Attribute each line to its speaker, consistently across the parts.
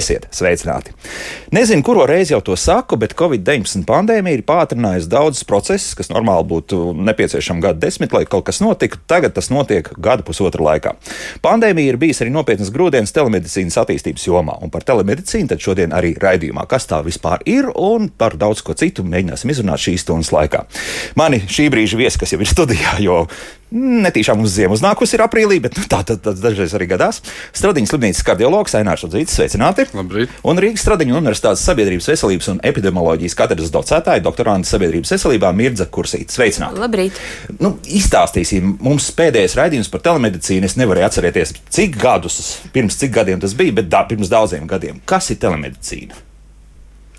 Speaker 1: Esiet sveicināti! Nezinu, kuro reizi jau to saku, bet Covid-19 pandēmija ir pātrinājusi daudzus procesus, kas normāli būtu nepieciešami gadu desmit, lai kaut kas notiktu. Tagad tas notiek gada pusotra laikā. Pandēmija ir bijis arī nopietnas grūdienas telemedicīnas attīstības jomā, un par telemedicīnu tad šodien arī raidījumā, kas tā vispār ir, un par daudz ko citu mēģināsim izrunāt šīs stundas laikā. Mani šī brīža viesi, kas jau ir studijā, jo Netīšām uz ziemu uznākusi ir aprīlī, bet nu, tā tad dažreiz arī gadās. Stradiņas slimnīcas kardiologs Ainārs Udzītis, sveicināti!
Speaker 2: Labrīt!
Speaker 1: Un Rīgas Stradiņu Universitātes sabiedrības veselības un epidemioloģijas katedras docētāja doktoranta sabiedrības veselībā Mirdza Kursīta. Sveicināti!
Speaker 3: Labrīt!
Speaker 1: Nu, izstāstīsim, mums pēdējais raidījums par telemedicīnu. Es nevaru atcerēties, cik gadus, pirms cik gadiem tas bija, bet da, pirms daudziem gadiem. Kas ir telemedicīna?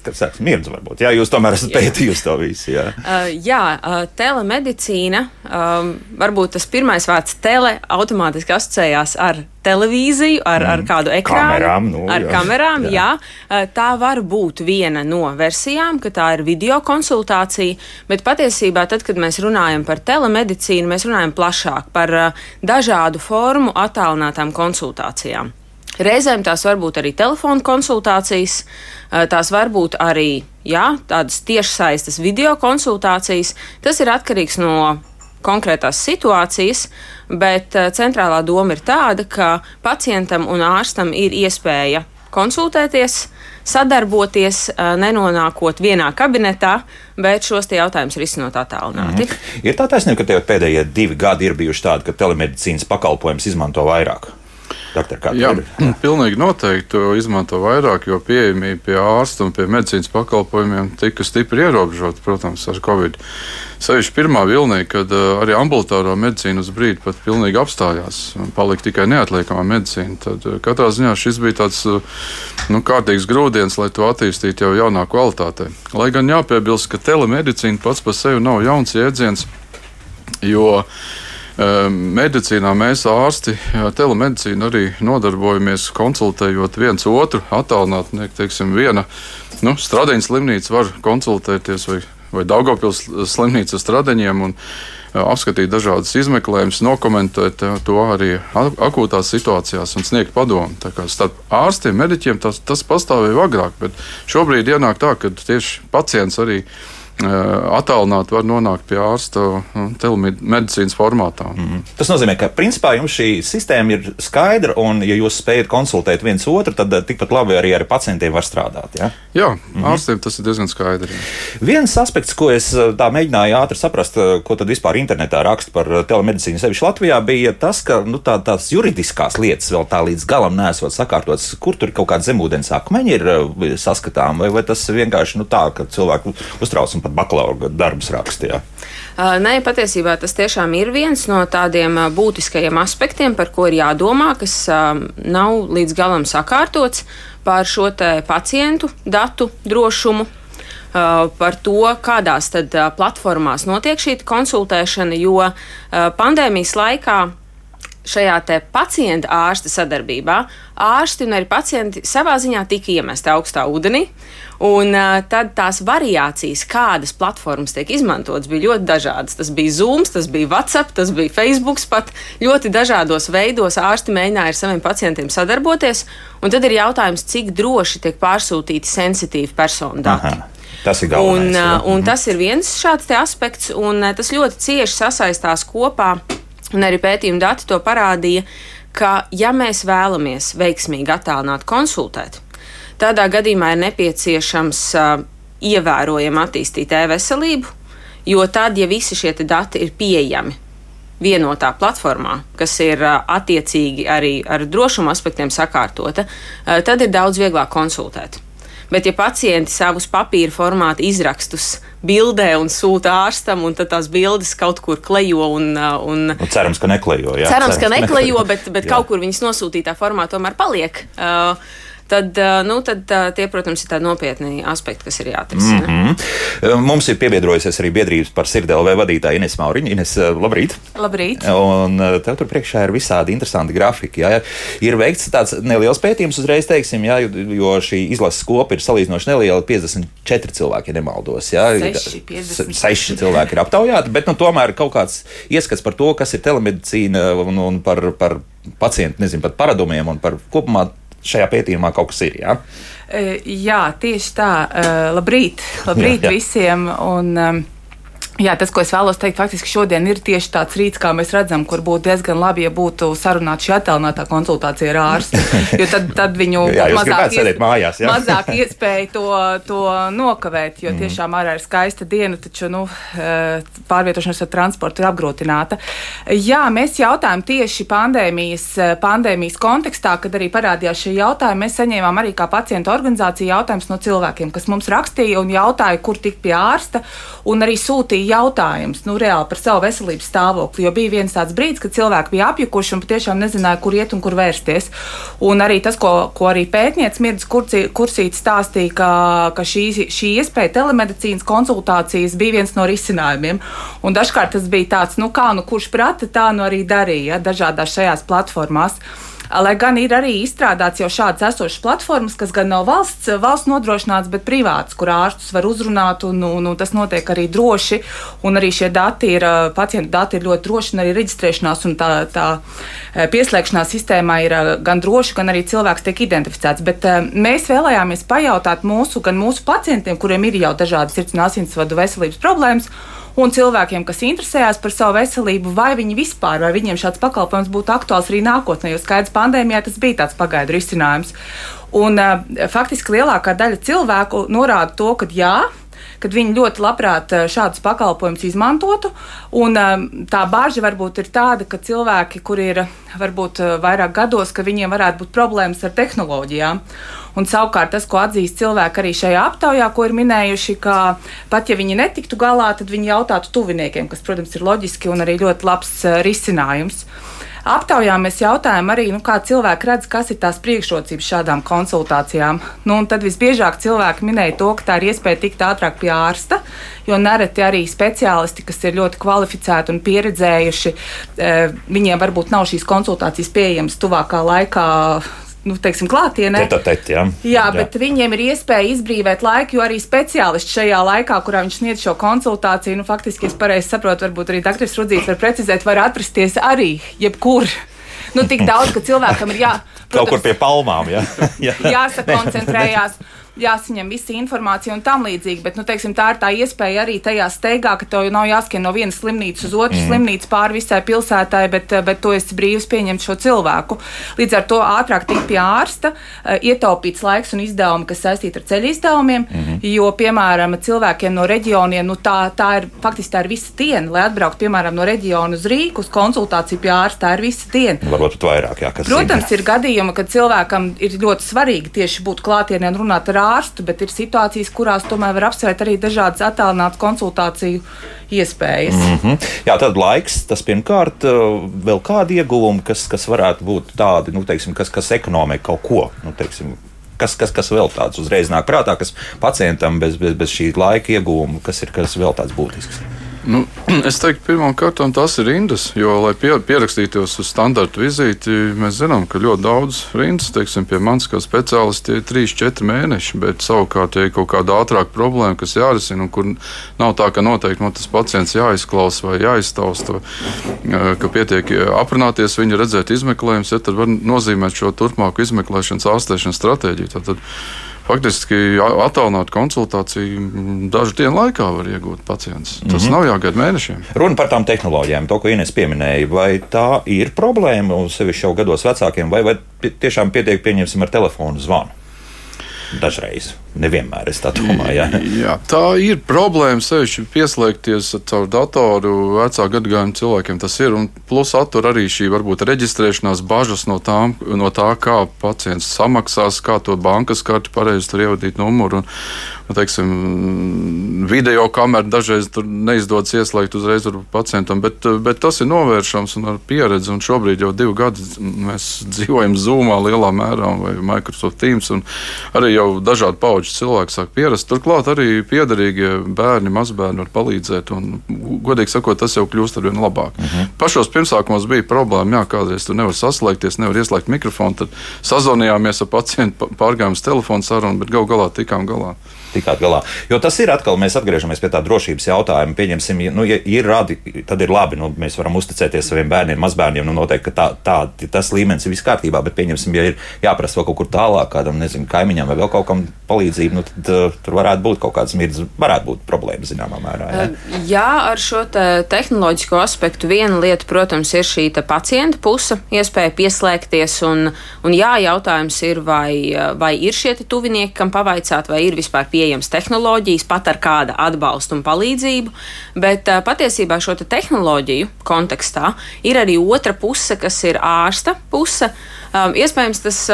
Speaker 1: Kad sāks mirdz, varbūt. Jā, jūs tomēr esat pētījusi to visu. Jā,
Speaker 3: uh, jā uh, telemedicīna. Um, varbūt tas pirmais vārds tele automātiski asociējās ar televīziju, ar, mm. ar kādu ekrānu.
Speaker 1: Kamerām, nu,
Speaker 3: ar
Speaker 1: jā.
Speaker 3: kamerām, jā.
Speaker 1: Jā.
Speaker 3: jā. Tā var būt viena no versijām, ka tā ir video konsultācija, bet patiesībā tad, kad mēs runājam par telemedicīnu, mēs runājam plašāk par uh, dažādu formu attālinātām konsultācijām. Reizēm tās var būt arī telefona konsultācijas, tās var būt arī jā, tādas tiešsaistes video konsultācijas. Tas ir atkarīgs no konkrētās situācijas, bet centrālā doma ir tāda, ka pacientam un ārstam ir iespēja konsultēties, sadarboties, nenonākot vienā kabinetā, bet šos jautājumus risinot attālināti.
Speaker 1: Mm. Ir tā taisnība, ka pēdējie divi gadi ir bijuši tādi, ka telemedicīnas pakalpojums izmanto vairāk. Doktor,
Speaker 2: Jā, pilnīgi noteikti to izmanto vairāk, jo pieejamība pie ārsta un pie medicīnas pakalpojumiem tika stipri ierobežota, protams, ar Covid. Sevišķi pirmā vilnī, kad uh, arī ambulatoārā medicīna uz brīdi pat pilnīgi apstājās palika tikai neatliekamā medicīna, tad uh, katrā ziņā šis bija tāds uh, nu, kārtīgs grūdienis, lai to attīstītu jau jaunā kvalitātē. Lai gan jāpiebilst, ka telemedicīna pats par sevi nav jauns jēdziens, jo Medicīnā mēs ārsti telemedicīnu arī nodarbojamies konsultējot viens otru, attālināti. Teiksim, viena nu, stradiņa slimnīca var konsultēties vai, vai Daugopils slimnīca stradiņiem. Un, apskatīt dažādas izmeklējumus, nokomentēt to arī akūtās situācijās un sniegt padomu. Starp ārstiem, mediķiem tas, tas pastāvēja agrāk, bet šobrīd ienāk tā, ka tieši pacients arī ir attālināti var nonākt pie ārsta telemedicīnas formātā. Mm -hmm.
Speaker 1: Tas nozīmē, ka principā jums šī sistēma ir skaidra, un, ja jūs spējat konsultēt viens otru, tad tikpat labi arī ar pacientiem var strādāt. Ja?
Speaker 2: Jā, mm -hmm. ārstiem tas ir diezgan skaidrs.
Speaker 1: Viens aspekts, ko es tā mēģināju ātri saprast, ko tad vispār internetā raksta par telemedicīnu, sevišķi Latvijā, bija tas, ka nu, tā, tās juridiskās lietas vēl tā līdz galam nesot sakārtotas, kur tur kaut kāda zemūdens akmeņi ir saskatām, vai, vai tas vienkārši nu, tā, ka cilvēku uztrauc un pat bakalaura darbus rakstīja.
Speaker 3: Nē, patiesībā tas tiešām ir viens no tādiem būtiskajiem aspektiem, par ko ir jādomā, kas nav līdz galam sakārtots par šo pacientu datu drošumu. Par to, kādās platformās notiek šī konsultēšana, jo pandēmijas laikā šajā pacienta ārsta sadarbībā ārsti un arī pacienti savā ziņā tika iemesti augstā ūdenī. Un uh, tad tās variācijas, kādas platformas tiek izmantotas, bija ļoti dažādas. Tas bija Zoom, tas bija WhatsApp, tas bija Facebook. Pat ļoti dažādos veidos ārsti mēģināja ar saviem pacientiem sadarboties. Un tad ir jautājums, cik droši tiek pārsūtīti sensitīvi personu dati. Aha.
Speaker 1: Tas ir galvenais.
Speaker 3: Un, uh, un tas ir viens šāds aspekts, un uh, tas ļoti cieši sasaistās kopā, un arī pētījuma dati to parādīja, ka, ja mēs vēlamies veiksmīgi attālināt konsultēt, Tādā gadījumā ir nepieciešams uh, ievērojami attīstīt e-veselību, jo tad, ja visi šie dati ir pieejami vienotā platformā, kas ir attiecīgi arī ar drošuma aspektiem sakārtota, tad ir daudz vieglāk konsultēt. Bet, ja pacienti savus papīra formāta izrakstus bildē un sūta ārstam, un tad tās bildes kaut kur klejo. Un, un,
Speaker 1: un nu, cerams, ka neklejo. Jā,
Speaker 3: cerams, cerams, ka neklejo, bet, bet kaut kur viņas nosūtītā formātā tomēr paliek. Uh, tad, nu, tad tie, protams, ir tādi nopietni aspekti, kas ir jāatrisina.
Speaker 1: Mm -hmm. Mums ir piebiedrojusies arī biedrības par sirdelvē vadītāja Ines Mauriņa. Ines, labrīt!
Speaker 3: Labrīt!
Speaker 1: Un tev tur priekšā ir visādi interesanti grafiki. Jā. Ir veikts tāds neliels pētījums uzreiz, teiksim, jā, jo šī izlases kopa ir salīdzinoši neliela - 54 cilvēki, ja nemaldos. Jā.
Speaker 3: 6,
Speaker 1: 6 cilvēki ir aptaujāti, bet nu, tomēr kaut kāds ieskats par to, kas ir telemedicīna un, un par, par pacientu, nezinu, pat paradumiem un par kopumā šajā pētījumā kaut kas ir. Jā,
Speaker 4: jā tieši tā. Labrīt, labrīt jā, jā. visiem! Un, Jā, tas, ko es vēlos teikt, faktiski šodien ir tieši tāds rīts, kā mēs redzam, kur būtu diezgan labi, ja būtu sarunāta šī attēlinātā konsultācija ar ārstu. Jo tad, tad viņu
Speaker 1: jā, mazāk, ies... mājās, jā.
Speaker 4: mazāk iespēja to, to nokavēt, jo mm. tiešām ārā ir skaista diena, taču nu, eh, pārvietošanās ar transportu ir apgrūtināta. Jā, mēs jautājām tieši pandēmijas, eh, pandēmijas kontekstā, kad arī parādījās šie jautājumi. Mēs saņēmām arī kā pacientu organizācija jautājumus no cilvēkiem, kas mums rakstīja un jautāja, kur tikt pie ārsta, un arī sūtīja jautājums nu, reāli par savu veselības stāvokli. Jo bija viens tāds brīdis, kad cilvēki bija apjukuši un patiešām nezināja, kur iet un kur vērsties. Un arī tas, ko, ko arī pētnieks Mirds Kursīts stāstīja, ka, ka šī, šī iespēja telemedicīnas konsultācijas bija viens no risinājumiem. Un dažkārt tas bija tāds, nu kā nu kurš prata, tā nu arī darīja ja, dažādās šajās platformās. Lai gan ir arī izstrādāts jau šādas esošas platformas, kas gan nav valsts, valsts nodrošināts, bet privāts, kur ārstus var uzrunāt, un, un, un tas notiek arī droši. Un arī šie dati ir, pacientu dati ir ļoti droši, un arī reģistrēšanās un tā, tā pieslēgšanās sistēmā ir gan droši, gan arī cilvēks tiek identificēts. Bet mēs vēlējāmies pajautāt mūsu, gan mūsu pacientiem, kuriem ir jau dažādas sirds un asinsvadu veselības problēmas un cilvēkiem, kas interesējas par savu veselību, vai viņi vispār, vai viņiem šāds pakalpojums būtu aktuāls arī nākotnē, jo skaidrs pandēmijā tas bija tāds pagaidu risinājums. Un, uh, faktiski lielākā daļa cilvēku norāda to, ka jā, kad viņi ļoti labprāt eh, šādus pakalpojumus izmantotu. Un, eh, tā bāža varbūt ir tāda, ka cilvēki, kuri ir varbūt vairāk gados, ka viņiem varētu būt problēmas ar tehnoloģijām. Un savukārt tas, ko atzīst cilvēki arī šajā aptaujā, ko ir minējuši, ka pat ja viņi netiktu galā, tad viņi jautātu tuviniekiem, kas, protams, ir loģiski un arī ļoti labs uh, risinājums. Aptaujā mēs jautājām arī, nu, kā cilvēki redz, kas ir tās priekšrocības šādām konsultācijām. Nu, tad visbiežāk cilvēki minēja to, ka tā ir iespēja tikt ātrāk pie ārsta, jo nereti arī speciālisti, kas ir ļoti kvalificēti un pieredzējuši, eh, viņiem varbūt nav šīs konsultācijas pieejamas tuvākā laikā nu, teiksim, klātienē.
Speaker 1: Tet, jā.
Speaker 4: jā, bet jā. viņiem ir iespēja izbrīvot laiku, jo arī speciālists šajā laikā, kurā viņš sniedz šo konsultāciju, nu, faktiski, es pareizi saprotu, varbūt arī dr. Rudzīts var precizēt, var atrasties arī jebkur. Nu, tik daudz, ka cilvēkam ir jā.
Speaker 1: Protams, Kaut kur pie palmām, jā.
Speaker 4: jā. jāsakoncentrējās jāsaņem visa informācija un tam līdzīgi. Bet, nu, teiksim, tā ir tā iespēja arī tajā steigā, ka tev nav jāskrien no vienas slimnīcas uz otru mm. slimnīcu pāri visai pilsētai, bet, bet tu esi brīvs pieņemt šo cilvēku. Līdz ar to ātrāk tikt pie ārsta, eh, ietaupīts laiks un izdevumi, kas saistīti ar ceļu izdevumiem, mm -hmm. jo, piemēram, cilvēkiem no reģioniem, nu, tā, tā ir faktiski tā ir visa diena, lai atbrauktu, piemēram, no reģiona uz Rīgas uz konsultāciju pie ārsta, tā ir visa diena.
Speaker 1: Varbūt pat vairāk, jā, kas
Speaker 4: Protams, zina. ir gadījumi, kad cilvēkam ir ļoti svarīgi tieši būt klātienē un runāt ar ārstu, bet ir situācijas, kurās tomēr var apsvērt arī dažādas attālinātas konsultāciju iespējas.
Speaker 1: Mm -hmm. Jā, tad laiks, tas pirmkārt, vēl kādi ieguvumi, kas, kas varētu būt tādi, nu, teiksim, kas, kas ekonomē kaut ko. Nu, teiksim, kas, kas, kas vēl tāds uzreiz nāk prātā, kas pacientam bez, bez, bez šī laika ieguvuma, kas ir kas vēl tāds būtisks?
Speaker 2: Nu, es teiktu, pirmkārt, tas ir rindas, jo, lai pie, pierakstītos uz standarta vizīti, mēs zinām, ka ļoti daudz rindas, teiksim, pie manis kā speciālista, ir 3-4 mēneši. Bet savukārt, ja ir kaut kāda ātrāka problēma, kas jārisina, un kur nav tā, ka noteikti man tas pacients jāizklausa vai jāiztausta, ka pietiek aprunāties, viņu redzēt izmeklējumus, ja, tad var nozīmēt šo turpmāku izmeklēšanas ārstēšanas stratēģiju. Tātad, faktiski attālināt konsultāciju dažu dienu laikā var iegūt pacients. Tas mm -hmm. nav jāgaida mēnešiem.
Speaker 1: Runa par tām tehnoloģijām, to, ko Ines pieminēja. Vai tā ir problēma, sevišķi jau gados vecākiem, vai, vai tiešām pietiek pieņemsim ar telefonu zvanu? Dažreiz. Nevienmēr es tā domāju. Jā,
Speaker 2: jā tā ir problēma. Sevišķi pieslēgties caur datoru vecā gadagājuma cilvēkiem. Tas ir. Un plus attur arī šī varbūt reģistrēšanās bažas no, tām, no tā, kā pacients samaksās, kā to bankas karti pareizi tur ievadīt numuru. Un, nu, teiksim, video kameru dažreiz neizdodas ieslēgt uzreiz pacientam, bet, bet tas ir novēršams un ar pieredzi. Un šobrīd jau divu gadu mēs dzīvojam Zoomā lielā mērā vai Microsoft Teams. Arī jau dažādi pauģi pauģis cilvēks sāk pierast. Turklāt arī piederīgie bērni, mazbērni var palīdzēt. Un, godīgi sakot, tas jau kļūst ar vien labāk. Uh mhm. -huh. Pašos pirmsākumos bija problēma, jā, kādreiz tur nevar saslēgties, nevar ieslēgt mikrofonu. Tad sazvanījāmies ar pacientu, pārgājām uz telefonu sarunu, bet gal galā tikām galā.
Speaker 1: Tikāt galā. Jo tas ir atkal, mēs atgriežamies pie tā drošības jautājuma. Pieņemsim, nu, ja ir radi, tad ir labi, nu, mēs varam uzticēties saviem bērniem, mazbērniem. Nu, noteikti, ka tā, tā, tas līmenis ir viss kārtībā, bet pieņemsim, ja ir jāprasa vēl kaut kur tālāk, kādam, nezinu, kaimiņam vai vēl kaut kam palīdzību, nu, tad uh, tur varētu būt kaut kāds mirdzis, varētu būt problēma zināmā mērā.
Speaker 3: Jā, jā ar šo te tehnoloģisko aspektu viena lieta, protams, ir šī pacienta puse, iespēja pieslēgties. Un, un jā, jautājums ir, vai, vai ir šie tuvinieki, kam pavaicāt, vai ir vispār pieejamas tehnoloģijas, pat ar kāda atbalstu un palīdzību. Bet patiesībā šo te tehnoloģiju kontekstā ir arī otra puse, kas ir ārsta puse. Iespējams, tas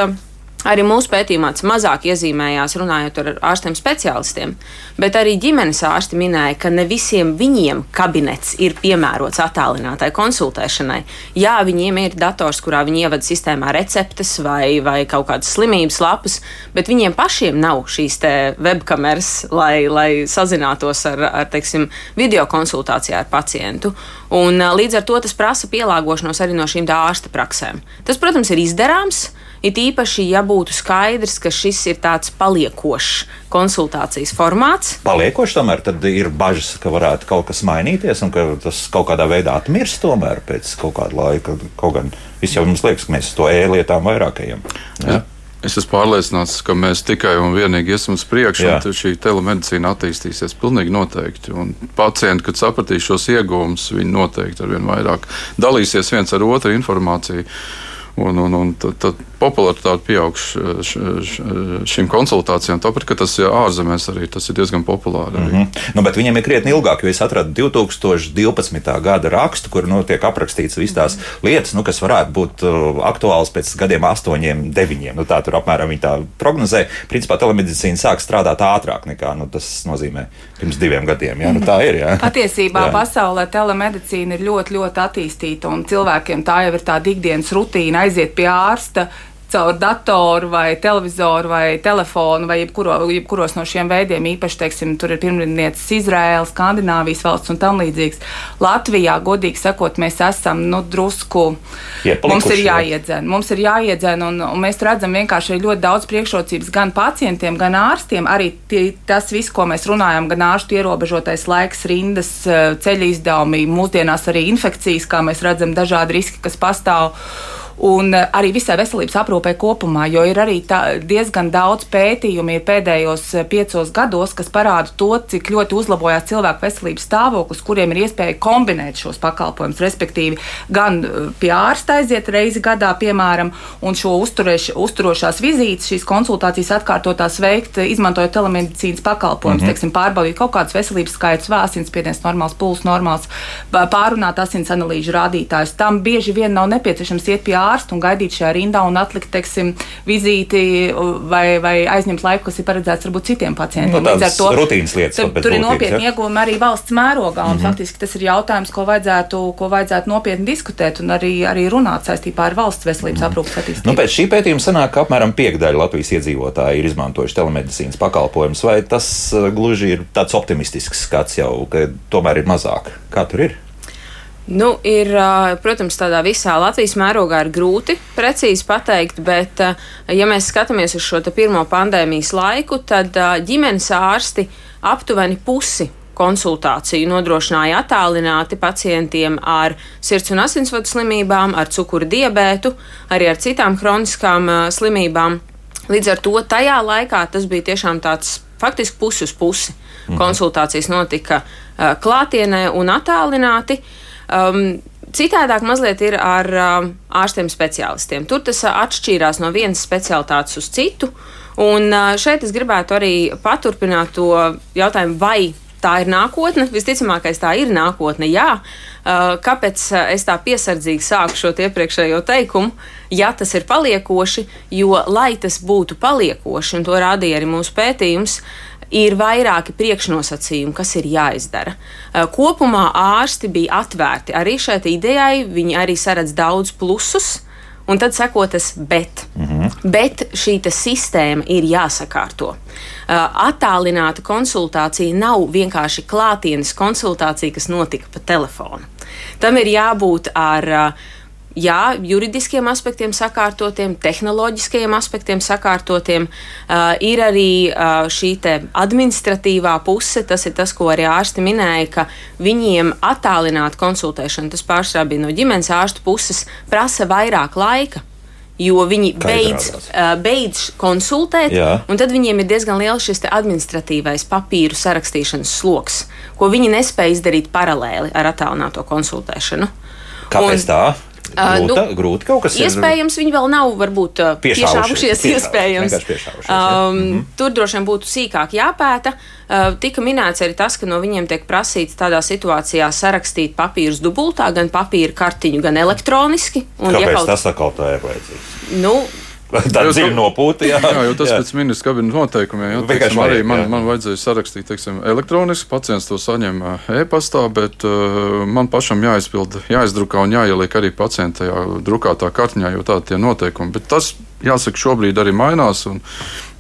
Speaker 3: Arī mūsu pētījumā tas mazāk iezīmējās, runājot ar ārstiem speciālistiem, bet arī ģimenes ārsti minēja, ka ne visiem viņiem kabinets ir piemērots attālinātai konsultēšanai. Jā, viņiem ir dators, kurā viņi ievada sistēmā receptes vai, vai kaut kādas slimības lapas, bet viņiem pašiem nav šīs webkameras, lai, lai sazinātos ar, ar teiksim, video konsultācijā ar pacientu. Un, līdz ar to tas prasa pielāgošanos arī no šīm ārsta praksēm. Tas, protams, ir izdarāms. It īpaši, ja būtu skaidrs, ka šis ir tāds paliekošs konsultācijas formāts.
Speaker 1: Paliekošs tomēr ir bažas, ka varētu kaut kas mainīties un ka tas kaut kādā veidā atmirst tomēr pēc kaut kāda laika. Kaut gan viss jau mums liekas, ka mēs to e-lietām vairāk ejam. Ja?
Speaker 2: Es esmu pārliecināts, ka mēs tikai un vienīgi iesim uz priekšu, un šī telemedicīna attīstīsies pilnīgi noteikti. Un pacienti, kad sapratīs šos iegūmus, viņi noteikti ar vien vairāk dalīsies viens ar otru informāciju. Un, un, un tad, tad popularitāte pieaugs šīm konsultācijām. Tāpat, ka tas ir ārzemēs arī tas ir diezgan populāri. Mm -hmm.
Speaker 1: nu, bet viņiem ir krietni ilgāk, jo es atradu 2012. gada rakstu, kur nu, tiek aprakstīts visas tās lietas, nu, kas varētu būt uh, aktuāls pēc gadiem, astoņiem, deviņiem. Nu, tā tur apmēram viņi tā prognozē. Principā telemedicīna sāk strādāt ātrāk nekā nu, tas nozīmē pirms diviem gadiem. Ja? Nu, tā ir. Ja?
Speaker 4: Patiesībā jā. pasaulē telemedicīna ir ļoti, ļoti attīstīta un cilvēkiem tā jau ir tāda ikdienas rutīna aiziet pie ārsta caur datoru vai televizoru vai telefonu vai jebkuro, jebkuros no šiem veidiem. Īpaši, teiksim, tur ir pirmnieces Izraēla, Skandināvijas valsts un tam līdzīgs. Latvijā, godīgi sakot, mēs esam nu, drusku. Iepalikuši, mums ir jāiedzen, mums ir jāiedzen, un, un mēs redzam vienkārši ļoti daudz priekšrocības gan pacientiem, gan ārstiem. Arī tie, tas viss, ko mēs runājam, gan ārstu ierobežotais laiks, rindas, ceļu izdevumi, mūsdienās arī infekcijas, kā mēs redzam, dažādi riski, kas pastāv un eh, arī visai veselības aprūpē kopumā, jo ir arī tā, diezgan daudz pētījumu pēdējos eh, piecos gados, kas parāda to, cik ļoti uzlabojās cilvēku veselības stāvoklis, kuriem ir iespēja kombinēt šos pakalpojumus, respektīvi gan eh, pie ārsta aiziet reizi gadā, piemēram, un šo uzturēš, uzturošās vizītes, šīs konsultācijas atkārtotās veikt, izmantojot telemedicīnas pakalpojumus, mm -hmm. teiksim, pārbaudīt kaut kādus veselības skaitus, asinsspiediens normāls, pulss normāls, pārunāt asins analīžu rādītājus. Tam bieži vien nav nepieciešams iet pie ārsta ārstu un gaidīt šajā rindā un atlikt, teiksim, vizīti vai, vai aizņemt laiku, kas ir paredzēts varbūt citiem pacientiem.
Speaker 1: No, Līdz ar to rutīnas lietas.
Speaker 4: Tur, tur ir nopietni ja? iegūmi arī valsts mērogā, un mm -hmm. faktiski tas ir jautājums, ko vajadzētu, ko vajadzētu nopietni diskutēt un arī, arī runāt saistībā ar valsts veselības mm -hmm. aprūpas attīstību.
Speaker 1: Nu, pēc šī pētījuma sanāk, ka apmēram piekdaļa Latvijas iedzīvotāji ir izmantojuši telemedicīnas pakalpojumus, vai tas uh, gluži ir tāds optimistisks skats jau, ka tomēr ir mazāk? Kā tur ir?
Speaker 3: Nu, ir, protams, tādā visā Latvijas mērogā ir grūti precīzi pateikt, bet, ja mēs skatāmies uz šo pirmo pandēmijas laiku, tad ģimenes ārsti aptuveni pusi konsultāciju nodrošināja attālināti pacientiem ar sirds un asinsvadu slimībām, ar cukuru diabētu, arī ar citām kroniskām slimībām. Līdz ar to tajā laikā tas bija tiešām tāds faktiski pusi uz pusi. Mhm. Konsultācijas notika klātienē un attālināti. Uh, Um, Citādāk mazliet ir ar um, ārstiem speciālistiem. Tur tas uh, atšķīrās no vienas specialitātes uz citu. Un uh, šeit es gribētu arī paturpināt to jautājumu, vai tā ir nākotne. Visticamākais tā ir nākotne, jā. Uh, kāpēc uh, es tā piesardzīgi sāku šo iepriekšējo teikumu? Ja tas ir paliekoši, jo, lai tas būtu paliekoši, un to rādīja arī mūsu pētījums, ir vairāki priekšnosacījumi, kas ir jāizdara. Kopumā ārsti bija atvērti arī šai idejai, viņi arī saredz daudz plusus. Un tad seko tas bet. Mm -hmm. Bet šī sistēma ir jāsakārto. Attālināta konsultācija nav vienkārši klātienes konsultācija, kas notika pa telefonu. Tam ir jābūt ar jā, juridiskiem aspektiem sakārtotiem, tehnoloģiskiem aspektiem sakārtotiem. Uh, ir arī uh, šī administratīvā puse, tas ir tas, ko arī ārsti minēja, ka viņiem attālināt konsultēšanu, tas pārsvarā bija no ģimenes ārstu puses, prasa vairāk laika jo viņi beidz, uh, beidz konsultēt, Jā. un tad viņiem ir diezgan liels šis administratīvais papīru sarakstīšanas sloks, ko viņi nespēja izdarīt paralēli ar attālināto konsultēšanu.
Speaker 1: Kāpēc un, tā? Grūta, nu, grūti kaut kas
Speaker 3: iespējams, ir. viņi vēl nav varbūt piešāvušies. Iespējams,
Speaker 1: piešāvušies, um,
Speaker 3: mm -hmm. Tur droši vien būtu sīkāk jāpēta. Uh, tika minēts arī tas, ka no viņiem tiek prasīts tādā situācijā sarakstīt papīrus dubultā, gan papīra kartiņu, gan elektroniski.
Speaker 1: Kāpēc ja kaut... tas atkal tā ir vajadzīgs?
Speaker 3: Nu,
Speaker 1: Tā ir dziļa nopūta. Jā,
Speaker 2: jā, jo tas jā. pēc ministra kabinetes noteikumiem. Jā, teiksim, arī man, jā. man vajadzēja sarakstīt teiksim, elektroniski, pacients to saņem e-pastā, bet uh, man pašam jāizpilda, jāizdrukā un jāieliek arī pacienta drukātā kartiņā, jo tādi tie noteikumi. Bet tas, jāsaka, šobrīd arī mainās un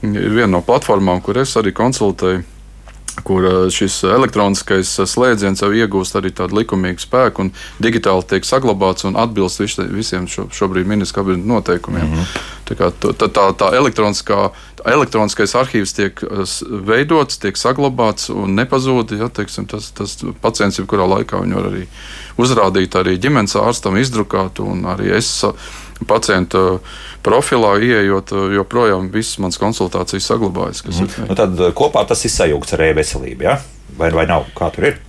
Speaker 2: ir viena no platformām, kur es arī konsultēju kur eh, šis elektroniskais eh, slēdziens jau iegūst arī tādu likumīgu spēku un digitāli tiek saglabāts un atbilst vis, visiem šo, šobrīd ministra kabineta noteikumiem. Mm -hmm. Tā, tā, tā, tā elektroniskā, elektroniskais arhīvs tiek eh, veidots, tiek saglabāts un nepazūd. Ja, teiksim, tas, tas pacients jebkurā laikā viņu var arī uzrādīt arī ģimenes ārstam, izdrukāt un arī es pacienta profilā ieejot, joprojām visas manas konsultācijas saglabājas.
Speaker 1: Mm. Nu, tad kopā tas ir sajūgts ar e-veselību, ja? vai, vai nav? Kā tur ir?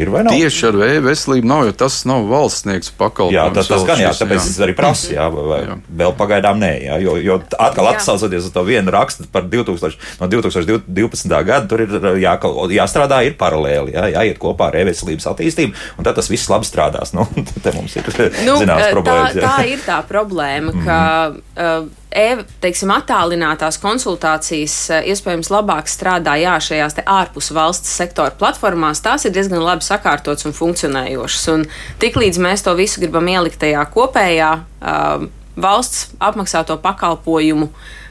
Speaker 1: Ir vai nav?
Speaker 2: Tieši ar e-veselību nav, jo tas nav valsts sniegts pakalpojums.
Speaker 1: Jā, tas, tas gan jā, tāpēc jā. es arī prasu, jā, vai jā. vēl pagaidām nē, jā, jo, jo atkal atsaucoties uz to vienu rakstu par 2000, no 2012. gada, tur ir jā, jāstrādā ir paralēli, jā, jāiet kopā ar e-veselības attīstību, un tad tas viss labi strādās. Nu, te mums ir nu, zināmas problēmas.
Speaker 3: Tā, tā ir tā problēma, ka mm -hmm. uh, e, teiksim, attālinātās konsultācijas e, iespējams labāk strādā jā, šajās ārpus valsts sektora platformās. Tās ir diezgan labi sakārtotas un funkcionējošas. Un tiklīdz mēs to visu gribam ielikt tajā kopējā uh, valsts apmaksāto pakalpojumu.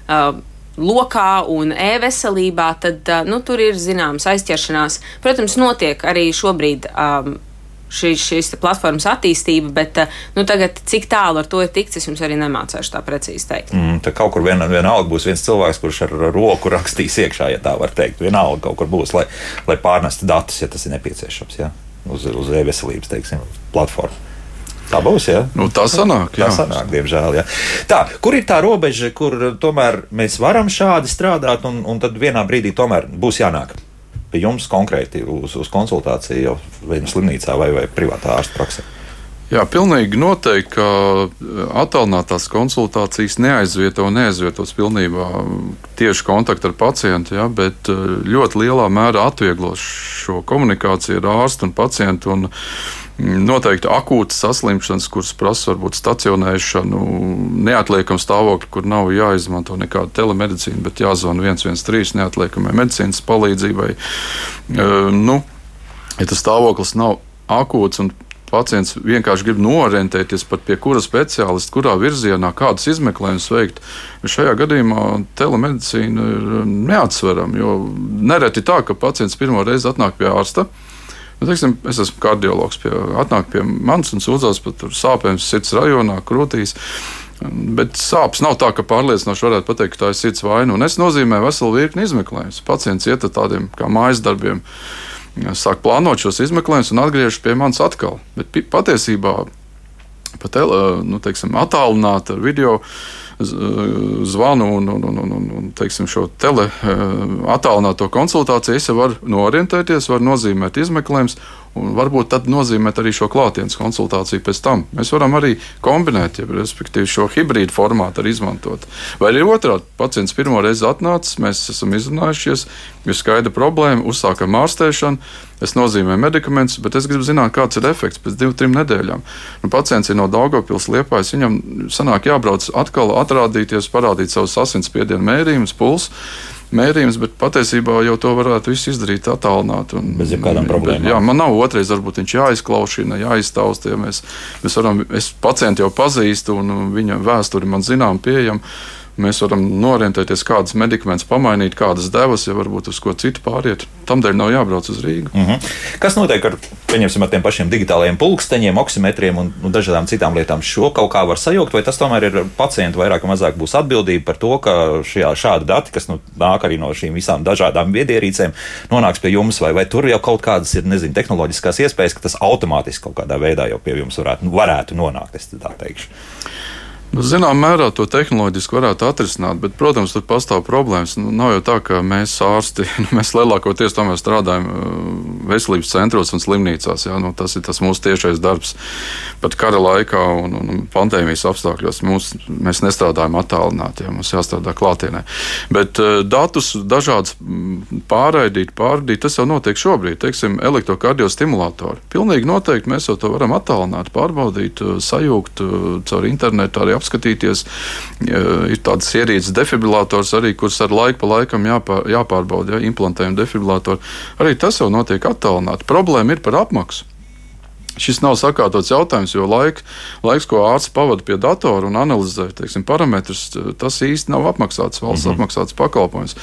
Speaker 3: Uh, lokā un e-veselībā, tad nu, tur ir zināmas aizķeršanās. Protams, notiek arī šobrīd um, šī, šīs platformas attīstība, bet eh, nu, tagad, cik tālu ar to ir tikts, es jums arī nemācīšu tā precīzi teikt.
Speaker 1: Mm, tā kaut kur vien, vienalga būs viens cilvēks, kurš ar roku rakstīs iekšā, ja tā var teikt. Vienalga kaut kur būs, lai, lai pārnestu datus, ja tas ir nepieciešams, ja? uz, uz e-veselības platformu. Tā būs. Ja?
Speaker 2: Nu, tā sanāk, jā.
Speaker 1: tā sanāk, diemžēl. Ja. Tā, kur ir tā robeža, kur tomēr mēs varam šādi strādāt, un, un tad vienā brīdī tomēr būs jānāk? Pie jums konkrēti uz, uz konsultāciju jau vai nu slimnīcā vai, vai privātā ārsta praksē?
Speaker 2: Jā, pilnīgi noteikti, ka eh, attālinātās konsultācijas neaizvieto un neaizvietos pilnībā tieši kontaktu ar pacientu, ja, bet eh, ļoti lielā mērā atvieglos šo komunikāciju ar ārstu un pacientu. Un noteikti akūtas saslimšanas, kuras prasa varbūt stacionēšanu, neatliekam stāvokli, kur nav jāizmanto nekāda telemedicīna, bet jāzvana 113 neatliekamai medicīnas palīdzībai. Nu, ja tas stāvoklis nav akūts un pacients vienkārši grib norientēties pat pie kura speciālista, kurā virzienā, kādus izmeklējumus veikt. Šajā gadījumā telemedicīna ir neatsverama, jo nereti tā, ka pacients pirmo reizi atnāk pie ārsta. Nu, teiksim, es esmu kardiologs, pie, atnāk pie manis un sūdzās par sāpēm sirds rajonā, krūtīs. Bet sāpes nav tā, ka pārliecinoši varētu pateikt, ka tā ir sirds vaina. Un es nozīmēju veselu virkni izmeklējumus. Pacients iet ar tādiem kā mājas darbiem, sāk plānot šos izmeklējumus un atgriežas pie manis atkal. Bet patiesībā pat nu, teiksim, attālināta video zvanu un, un, un, un, un teiksim, šo tele attālināto konsultāciju, es jau varu norientēties, varu nozīmēt izmeklējumus Un varbūt tad nozīmē arī šo klātienes konsultāciju pēc tam. Mēs varam arī kombinēt, ja, respektīvi šo hibrīdu formātu arī izmantot. Vai arī otrādi, pacients pirmo reizi atnācis, mēs esam izrunājušies, ir skaidra problēma, uzsākam ārstēšanu, es nozīmēju medikamentus, bet es gribu zināt, kāds ir efekts pēc divām, trim nedēļām. Nu, pacients ir no Daugopils liepājas, viņam sanāk jābrauc atkal atrādīties, parādīt savus asinsspiedienu mērījumus, pulsu mērījums, bet patiesībā jau to varētu izdarīt attālināti.
Speaker 1: Bez jebkādām problēmām.
Speaker 2: Jā, man nav otrais, varbūt viņš jāizklaušina, jāiztausta. Ja mēs, mēs varam, es pacientu jau pazīstu, un viņa vēsturi man zinām, pieejama. Mēs varam norientēties, kādas medikamentus pamainīt, kādas devas, ja varbūt uz ko citu pāriet. Tamdēļ nav jābrauc uz Rīgu.
Speaker 1: Mm -hmm. Kas notiek ar, ar tiem pašiem digitālajiem pulksteņiem, oksimetriem un, un dažādām citām lietām? Šo kaut kā var sajaukt, vai tas tomēr ir pacientu vairāk vai mazāk būs atbildība par to, ka šajā, šādi dati, kas nu, nāk arī no šīm visām dažādām viedierīcēm, nonāks pie jums, vai, vai tur jau kaut kādas ir, nezinu, tehnoloģiskās iespējas, ka tas automātiski kaut kādā veidā jau pie jums varētu, varētu nonākt, es tā teikšu.
Speaker 2: Nu, Zināmā mērā to tehnoloģiski varētu atrisināt, bet, protams, tur pastāv problēmas. Nu, nav jau tā, ka mēs ārsti, nu, mēs lielākoties tomēr strādājam uh, veselības centros un slimnīcās. Jā, nu, tas ir tas mūsu tiešais darbs. Pat kara laikā un, un pandēmijas apstākļos mūs, mēs nestrādājam attālināti, jā, mums jāstrādā klātienē. Bet uh, datus dažādus mm, pārraidīt, pārraidīt, tas jau notiek šobrīd. Teiksim, elektrokardiostimulatori. Pilnīgi noteikti mēs jau to varam attālināt, pārbaudīt, uh, sajūgt caur internetu arī apskatīties. Ir tādas ierīces defibrilātors arī, kuras ar laiku pa laikam jāpā, jāpārbauda, ja implantējam defibrilātoru. Arī tas jau notiek attālināti. Problēma ir par apmaksu. Šis nav sakārtots jautājums, jo laik, laiks, ko ārsts pavadīja pie datora un analizē teiksim, parametrus, tas īsti nav apmaksāts valsts mm -hmm. apmaksāts pakalpojums.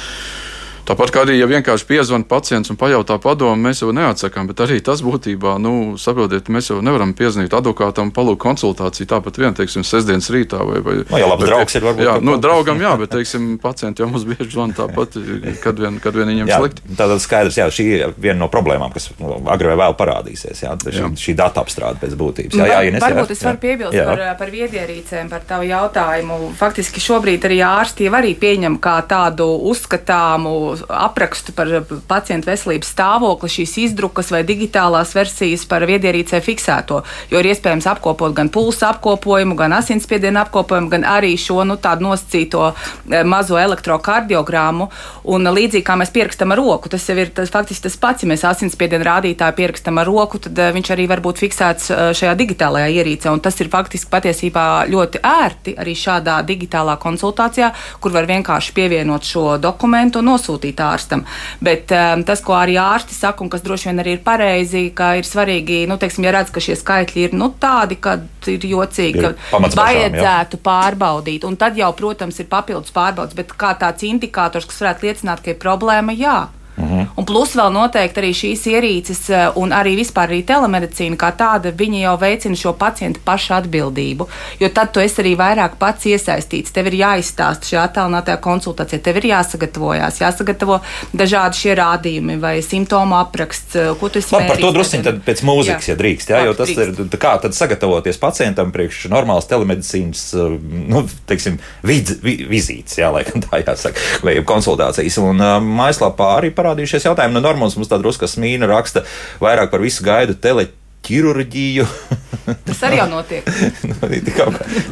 Speaker 2: Tāpat kā arī, ja vienkārši piezvan pacients un pajautā padomu, mēs jau neatsakām, bet arī tas būtībā, nu, saprotiet, mēs jau nevaram piezvanīt advokātam, palūgt konsultāciju tāpat vien, teiksim, sestdienas rītā vai, vai
Speaker 1: no, jā, labs bet, draugs ir varbūt.
Speaker 2: Jā, nu, draugam, jā, bet, teiksim, pacienti jau mums bieži zvana tāpat, kad vien, kad vien viņiem jā, slikti.
Speaker 1: Tātad skaidrs, jā, šī ir viena no problēmām, kas nu, agrāk vai vēl parādīsies, jā, šī, jā. šī data apstrāde pēc būtības. Jā, jā,
Speaker 4: jā, varbūt es varu piebilst jā. par, par viedierīcēm, par tavu jautājumu. Faktiski šobrīd arī ārsti jau arī pieņem kā tādu uzskatāmu aprakstu par pacientu veselības stāvokli, šīs izdrukas vai digitālās versijas par viedierīcē fiksēto. Jo ir iespējams apkopot gan pulsa apkopojumu, gan asinsspiedienu apkopojumu, gan arī šo nu, tādu nosacīto eh, mazo elektrokardiogrammu. Un līdzīgi kā mēs pierakstam ar roku, tas jau ir tas, faktiski tas pats. Ja mēs asinsspiedienu rādītāju pierakstam ar roku, tad eh, viņš arī var būt fiksēts eh, šajā digitālajā ierīcē. Un tas ir faktiski patiesībā ļoti ērti arī šādā digitālā konsultācijā, kur var vienkārši pievienot šo dokumentu un nosūtīt ārstam. Bet um, tas, ko arī ārsti saka, un kas droši vien arī ir pareizi, ka ir svarīgi, nu, teiksim, ja redz, ka šie skaitļi ir nu, tādi, ka ir jocīgi, ir ka vajadzētu bažām, pārbaudīt. Un tad jau, protams, ir papildus pārbaudas, bet kā tāds indikators, kas varētu liecināt, ka ir problēma, jā. Mhm. Un plus vēl noteikti arī šīs ierīces eh, un arī vispār arī telemedicīna kā tāda, viņa jau veicina šo pacientu pašu atbildību. Jo tad tu esi arī vairāk pats iesaistīts. Tev ir jāizstāsta šajā attālinātajā konsultācijā, tev ir jāsagatavojas, jāsagatavo dažādi šie rādījumi vai simptomu apraksts, eh, ko tu esi
Speaker 1: mērījis. Par to drusciņi tad pēc mūzikas, jā. ja drīkst, jā, jo tas drīkst. ir, kā tad sagatavoties pacientam priekš normālas telemedicīnas, eh, nu, teiksim, vid, vi, vizītes, jā, laikam tā jāsaka, vai konsultācijas. Un mājaslapā arī par parādījušies jautājumi. No nu, Normons mums tā drusku smīna raksta vairāk par visu gaidu teleķu ķirurģiju.
Speaker 4: Tas arī jau notiek.
Speaker 1: nu,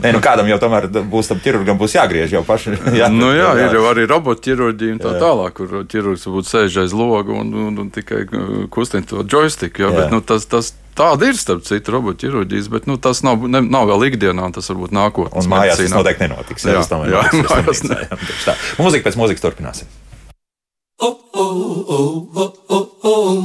Speaker 1: Nē, nu kādam jau tomēr būs tam ķirurgam būs jāgriež jau paši.
Speaker 2: Jā, nu, jā, jā. ir jau arī robotķirurģija un tā jā. tālāk, kur ķirurgs varbūt sēž aiz loga un, un, un tikai uh, kustina to joystick. Jā, jā. Bet, nu, tas, tas, Tāda ir starp citu robotķirurģijas, bet nu, tas nav, ne, nav vēl ikdienā, un tas varbūt nākotnē.
Speaker 1: Un mājās medicīnā. tas noteikti nenotiks. Jā, jā, jā, mājās ne. Mūzika pēc mūzikas turpināsim.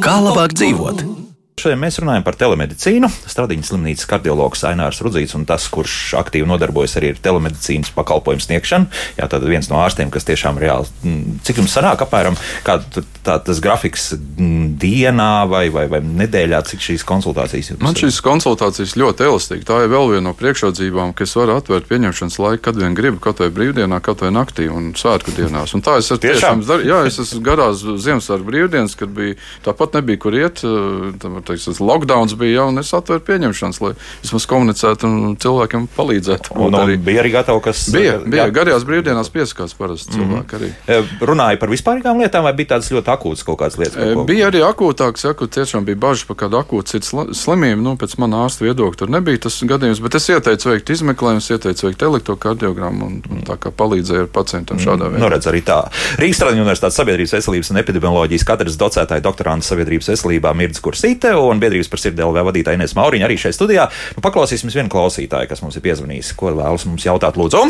Speaker 1: Kā labāk dzīvot? Šodien mēs runājam par telemedicīnu. Stradiņas slimnīcas kardiologs Ainārs Rudzīts un tas, kurš aktīvi nodarbojas arī ar telemedicīnas pakalpojumu sniegšanu. Jā, tad viens no ārstiem, kas tiešām reāli, mm, cik jums sanāk apmēram, kāda tā, tas grafiks mm, dienā vai, vai, vai nedēļā, cik šīs konsultācijas
Speaker 2: ir? Man šīs konsultācijas ļoti elastīgi. Tā ir vēl viena no priekšrocībām, ka es varu atvērt pieņemšanas laiku, kad vien gribu, kaut vai brīvdienā, kaut vai naktī un svētku dienās. Un tā es esmu tiešām, dar, jā, es esmu garās Ziemassvētku brīvdienas, kad bija tāpat nebija kur iet. Tā, teiksim, tas lockdowns bija jau, un es atveru pieņemšanas, lai vismaz komunicētu un cilvēkiem palīdzētu.
Speaker 1: Un, un arī, bija arī gatavi, kas.
Speaker 2: Bija, bija jā. garajās brīvdienās piesakās parasti mm -hmm. cilvēki arī.
Speaker 1: E, runāja par vispārīgām lietām, vai bija tādas ļoti akūtas kaut kādas lietas?
Speaker 2: Kaut
Speaker 1: e,
Speaker 2: bija arī akūtākas, ja, kur tiešām bija bažas par kādu akūtu sirds slimību. Nu, pēc manā ārsta viedokļa tur nebija tas gadījums, bet es ieteicu veikt izmeklējumus, ieteicu veikt elektrokardiogramu un, un tā kā palīdzēju ar pacientam mm, šādā veidā.
Speaker 1: Nu, redz, arī tā. Rīgas Stradiņu universitātes sabiedrības veselības un epidemioloģijas katras docētāja doktorāta sabiedrības veselībā Mirds Kursīte un biedrības par sirdi LV vadītāja Inês Mauriņa arī šeit studijā. Nu, paklausīsimies vienu klausītāju, kas mums ir piezvanījis. Ko vēlas mums jautāt, lūdzu?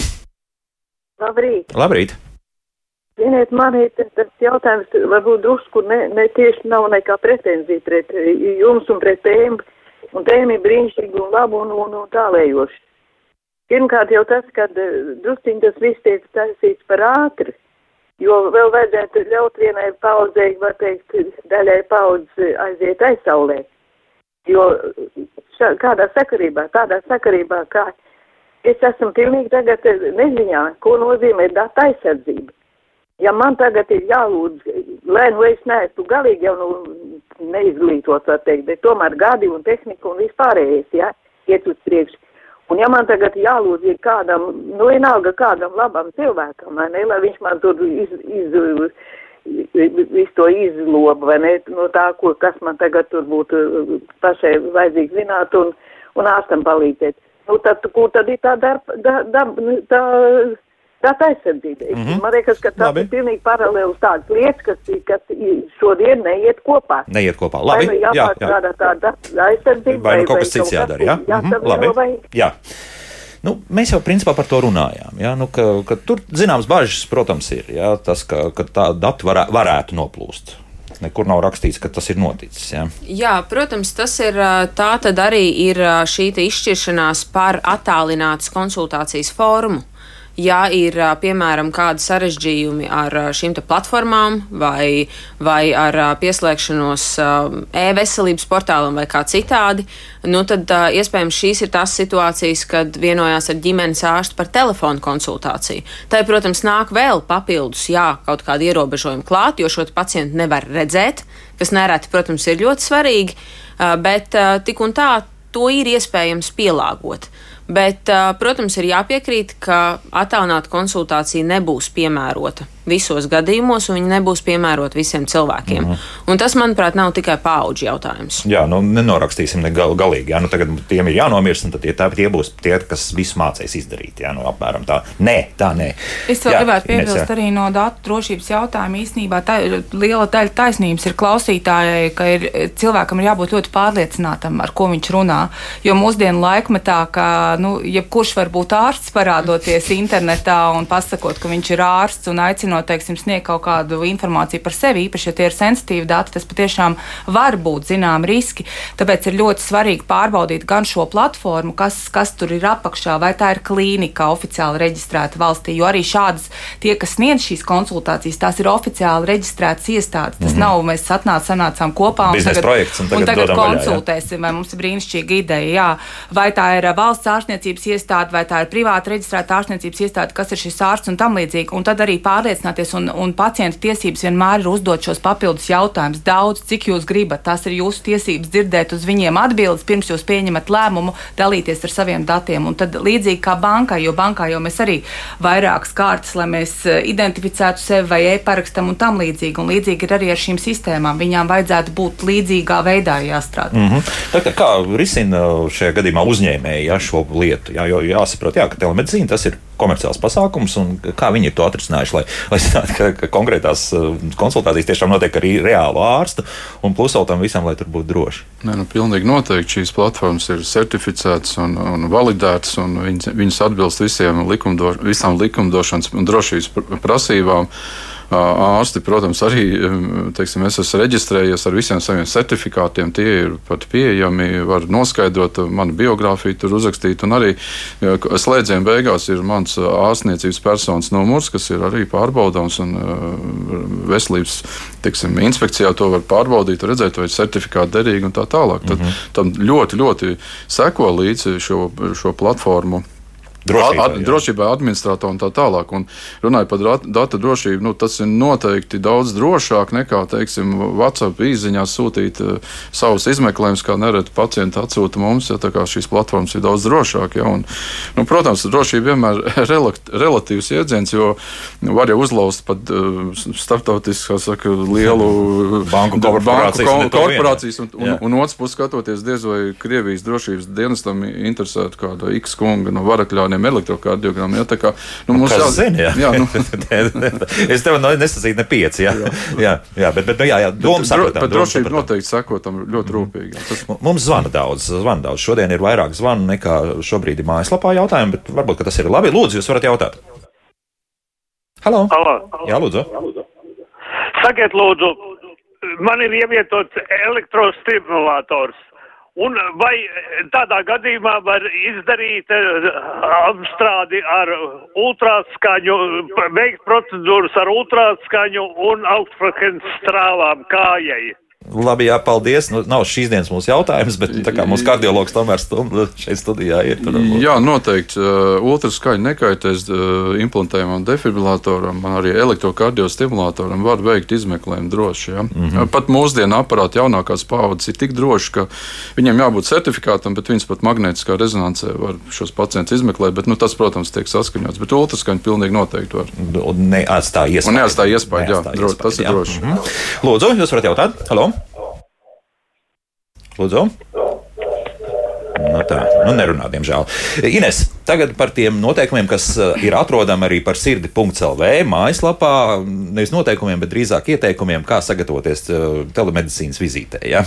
Speaker 5: Labrīt!
Speaker 1: Labrīt.
Speaker 5: Ziniet, man ir tas jautājums, varbūt drusku ne, ne tieši nav nekā pretenzija pret jums un pret tēmu, un tēma ir brīnišķīga un laba un, un, un tālējoša. Pirmkārt jau tas, ka drusciņi tas viss tiek taisīts par ātri, jo vēl vajadzētu ļaut vienai paudzei, var teikt, daļai paudzi aiziet aizsaulē. Jo šā, kādā sakarībā, tādā sakarībā, kā es esmu pilnīgi tagad neziņā, ko nozīmē data aizsardzība. Ja man tagad ir jālūdz, lai nu es neesmu galīgi jau nu, neizglītots, var teikt, bet tomēr gadi un tehnika un vispārējais, ja, iet uz priekšu. Un ja man tagad jālūdz ir kādam, nu vienalga kādam labam cilvēkam, vai ne, lai viņš man tur iz, iz, visu to izlobu, vai ne, no tā, ko, kas man tagad tur būtu pašai vajadzīgs zināt un, un ārstam palīdzēt. Nu, tad, kur tad ir tā darba, da, da, tā, data aizsardzība? Mm -hmm. Man liekas, ka tas Labi. ir pilnīgi paralēli tādas lietas, kas, kas šodien neiet kopā.
Speaker 1: Neiet kopā. Labi,
Speaker 5: vai nu jā, jā. Tā data aizsardzība.
Speaker 1: Vai, nu kaut kas cits jādara, jā? jā? Mm -hmm. Labi, vai... jā. Nu, mēs jau principā par to runājām. Ja? Nu, ka, ka tur zināmas bažas, protams, ir ja? tas, ka, ka tā dati varē, varētu noplūst. Nekur nav rakstīts, ka tas ir noticis. Ja?
Speaker 3: Jā, protams, tas ir tā tad arī ir šī izšķiršanās par attālinātas konsultācijas formu ja ir piemēram kādi sarežģījumi ar šīm platformām vai, vai ar pieslēgšanos e-veselības portālam vai kā citādi, nu tad iespējams šīs ir tās situācijas, kad vienojās ar ģimenes ārstu par telefonu konsultāciju. Tā, protams, nāk vēl papildus, jā, kaut kādi ierobežojumi klāt, jo šo pacientu nevar redzēt, kas nereti, protams, ir ļoti svarīgi, bet tik un tā to ir iespējams pielāgot. Bet, protams, ir jāpiekrīt, ka attālināta konsultācija nebūs piemērota visos gadījumos, un viņi nebūs piemēroti visiem cilvēkiem. Mm -hmm. Un tas, manuprāt, nav tikai paudžu jautājums.
Speaker 1: Jā, nu nenorakstīsim ne gal, galīgi. Jā, nu, tagad tiem ir jānomirst, un tie, tā, tie būs tie, kas visu mācīs izdarīt. Jā, nu, apmēram tā. Nē, tā nē.
Speaker 4: Es vēl jā, gribētu piebilst Ines, arī no datu drošības jautājuma. Īsnībā tā, liela daļa taisnības ir klausītājai, ka ir, cilvēkam ir jābūt ļoti pārliecinātam, ar ko viņš runā. Jo mūsdienu laikmetā, ka nu, jebkurš var būt ārsts, parādoties internetā un pasakot, ka viņš ir ārsts un aicinot teiksim, sniegt kaut kādu informāciju par sevi, īpaši, ja tie ir sensitīvi dati, tas patiešām var būt zinām riski. Tāpēc ir ļoti svarīgi pārbaudīt gan šo platformu, kas, kas tur ir apakšā, vai tā ir klīnika oficiāli reģistrēta valstī, jo arī šādas tie, kas sniedz šīs konsultācijas, tās ir oficiāli reģistrētas iestādes. Tas mm -hmm. nav, mēs atnāc, sanācām kopā
Speaker 1: un tagad, projekts, un tagad,
Speaker 4: un tagad konsultēsim, vaļā, vai mums ir brīnišķīga ideja, jā. vai tā ir valsts ārstniecības iestāde, vai tā ir privāta reģistrēta ārstniecības iestāde, kas ir šis ārsts un tam līdzīgi. Un tad arī pārliecināt pārliecināties, un, un pacienta tiesības vienmēr ir uzdot šos papildus jautājumus. Daudz, cik jūs gribat, tās ir jūsu tiesības dzirdēt uz viņiem atbildes, pirms jūs pieņemat lēmumu, dalīties ar saviem datiem. Un tad līdzīgi kā bankai, jo bankā jau mēs arī vairākas kārtas, lai mēs eh, identificētu sevi vai e-parakstam un tam līdzīgi. Un līdzīgi ir arī ar šīm sistēmām. Viņām vajadzētu būt līdzīgā veidā jāstrādā.
Speaker 1: Mm -hmm. Tā, kā risina šajā gadījumā uzņēmēji ja, šo lietu? Jā, jo jāsaprot, jā, ka telemedicīna tas ir komerciāls pasākums, un kā viņi ir to atrisinājuši, lai, lai zinātu, ka, ka konkrētās uh, konsultācijas tiešām notiek arī reālu ārstu, un plus vēl tam visam, lai tur būtu droši.
Speaker 2: Nē, nu, pilnīgi noteikti šīs platformas ir certificētas un, un validētas, un viņas, viņas atbilst visiem likumdo, visām likumdošanas un drošības prasībām. Ārsti, protams, arī teiksim, es esmu reģistrējies ar visiem saviem certifikātiem. Tie ir pat pieejami, var noskaidrot manu biogrāfiju, tur uzrakstīt. Un arī slēdzienu beigās ir mans ārstniecības personas numurs, kas ir arī pārbaudāms un veselības teiksim, inspekcijā to var pārbaudīt, redzēt, vai certifikāti derīgi un tā tālāk. Tad, mm -hmm. Tam ļoti, ļoti seko līdzi šo, šo platformu Drošībā, ad, drošībā administratorā un tā tālāk. Un runājot par datu drošību, nu, tas ir noteikti daudz drošāk nekā, teiksim, WhatsApp īsiņā sūtīt uh, savus izmeklējumus, kā nereti pacienti atsūta mums. Ja, šīs platformas ir daudz drošākas. Ja, un, nu, protams, drošība vienmēr ir relatīvs jēdziens, jo var jau uzlauzt pat uh, starptautiskā saka, lielu
Speaker 1: banku korporācijas. Banku
Speaker 2: korporācijas un, un, un, un otrs puses skatoties, diez vai Krievijas drošības dienestam interesētu kāda X kunga no varakļā miljoniem elektrokardiogrammu. Ja, kā,
Speaker 1: nu, mums jau zina, jā. jā nu. es tev nesasīju ne pieci. Jā, jā, jā bet, bet jā, jā, doma saprotam.
Speaker 2: Bet drošība noteikti sekotam ļoti rūpīgi. Jā. Tas...
Speaker 1: Mums zvana daudz, zvana daudz. Šodien ir vairāk zvanu nekā šobrīd ir mājaslapā jautājumi, bet varbūt tas ir labi. Lūdzu, jūs varat jautāt. Halo!
Speaker 6: Halo.
Speaker 1: Jā, lūdzu.
Speaker 6: Sakiet, lūdzu, man ir ievietots elektrostimulators Un vai tādā gadījumā var izdarīt uh, apstrādi ar ultraskaņu, veikt procedūras ar ultraskaņu un augstfrekvences strāvām kājai?
Speaker 1: Labi, jā, paldies. Nu, nav šīs dienas mūsu jautājums, bet tā kā mūsu kardiologs tomēr stunda šeit studijā ir. Tad,
Speaker 2: jā, noteikti. Uh, ultraskaņa nekaitēs uh, implantējumam defibrilatoram, arī elektrokardiostimulatoram var veikt izmeklējumu droši. Ja? Mm -hmm. Pat mūsdienu aparāti jaunākās paudzes ir tik droši, ka viņiem jābūt certifikātam, bet viņas pat magnētiskā rezonansē var šos pacientus izmeklēt. Bet, nu, tas, protams, tiek saskaņots. Bet ultraskaņa pilnīgi noteikti var.
Speaker 1: Un neatstāja iespēju. Un
Speaker 2: neatstāja iespēju, jā, droši, tas ir jā. droši. Mm -hmm.
Speaker 1: Lūdzu, jūs varat jautāt? Halo! Lūdzu. Nu tā, nu nerunā, diemžēl. Ines, tagad par tiem noteikumiem, kas eh, ir atrodami arī par sirdi.lv mājaslapā. Nevis noteikumiem, bet drīzāk ieteikumiem, kā sagatavoties eh, telemedicīnas vizītē. Ja?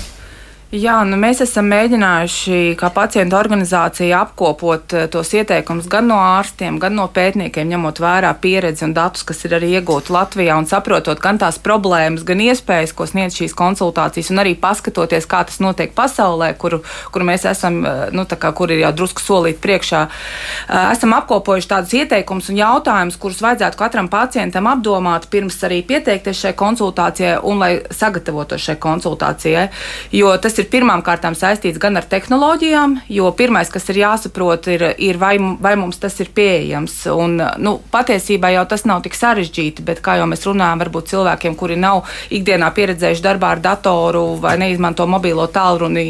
Speaker 4: Jā, nu mēs esam mēģinājuši, kā pacientu organizācija, apkopot eh, tos ieteikumus gan no ārstiem, gan no pētniekiem, ņemot vērā pieredzi un datus, kas ir arī iegūti Latvijā, un saprotot gan tās problēmas, gan iespējas, ko sniedz šīs konsultācijas, un arī paskatoties, kā tas notiek pasaulē, kur, kur mēs esam, eh, nu, kā, kur ir jau drusku solīt priekšā. Eh, esam apkopojuši tādus ieteikumus un jautājumus, kurus vajadzētu katram pacientam apdomāt pirms arī pieteikties šai konsultācijai un lai sagatavotos šai konsultācijai. Jo tas ir ir pirmām kārtām saistīts gan ar tehnoloģijām, jo pirmais, kas ir jāsaprot, ir, ir vai, vai mums tas ir pieejams. Un, nu, patiesībā jau tas nav tik sarežģīti, bet kā jau mēs runājam, varbūt cilvēkiem, kuri nav ikdienā pieredzējuši darbā ar datoru vai neizmanto mobilo tālruni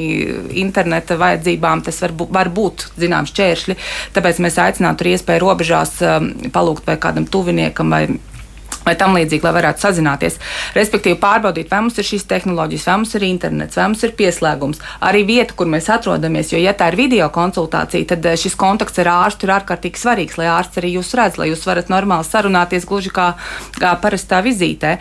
Speaker 4: interneta vajadzībām, tas var, var būt zināms šķēršļi. Tāpēc mēs aicinātu arī iespēju robežās um, palūgt vai kādam tuviniekam vai vai tam līdzīgi, lai varētu sazināties. Respektīvi, pārbaudīt, vai mums ir šīs tehnoloģijas, vai mums ir internets, vai mums ir pieslēgums, arī vieta, kur mēs atrodamies. Jo, ja tā ir video konsultācija, tad eh, šis kontakts ar ārstu ir ārkārtīgi svarīgs, lai ārsts arī jūs redz, lai jūs varat normāli sarunāties gluži kā, kā parastā vizītē.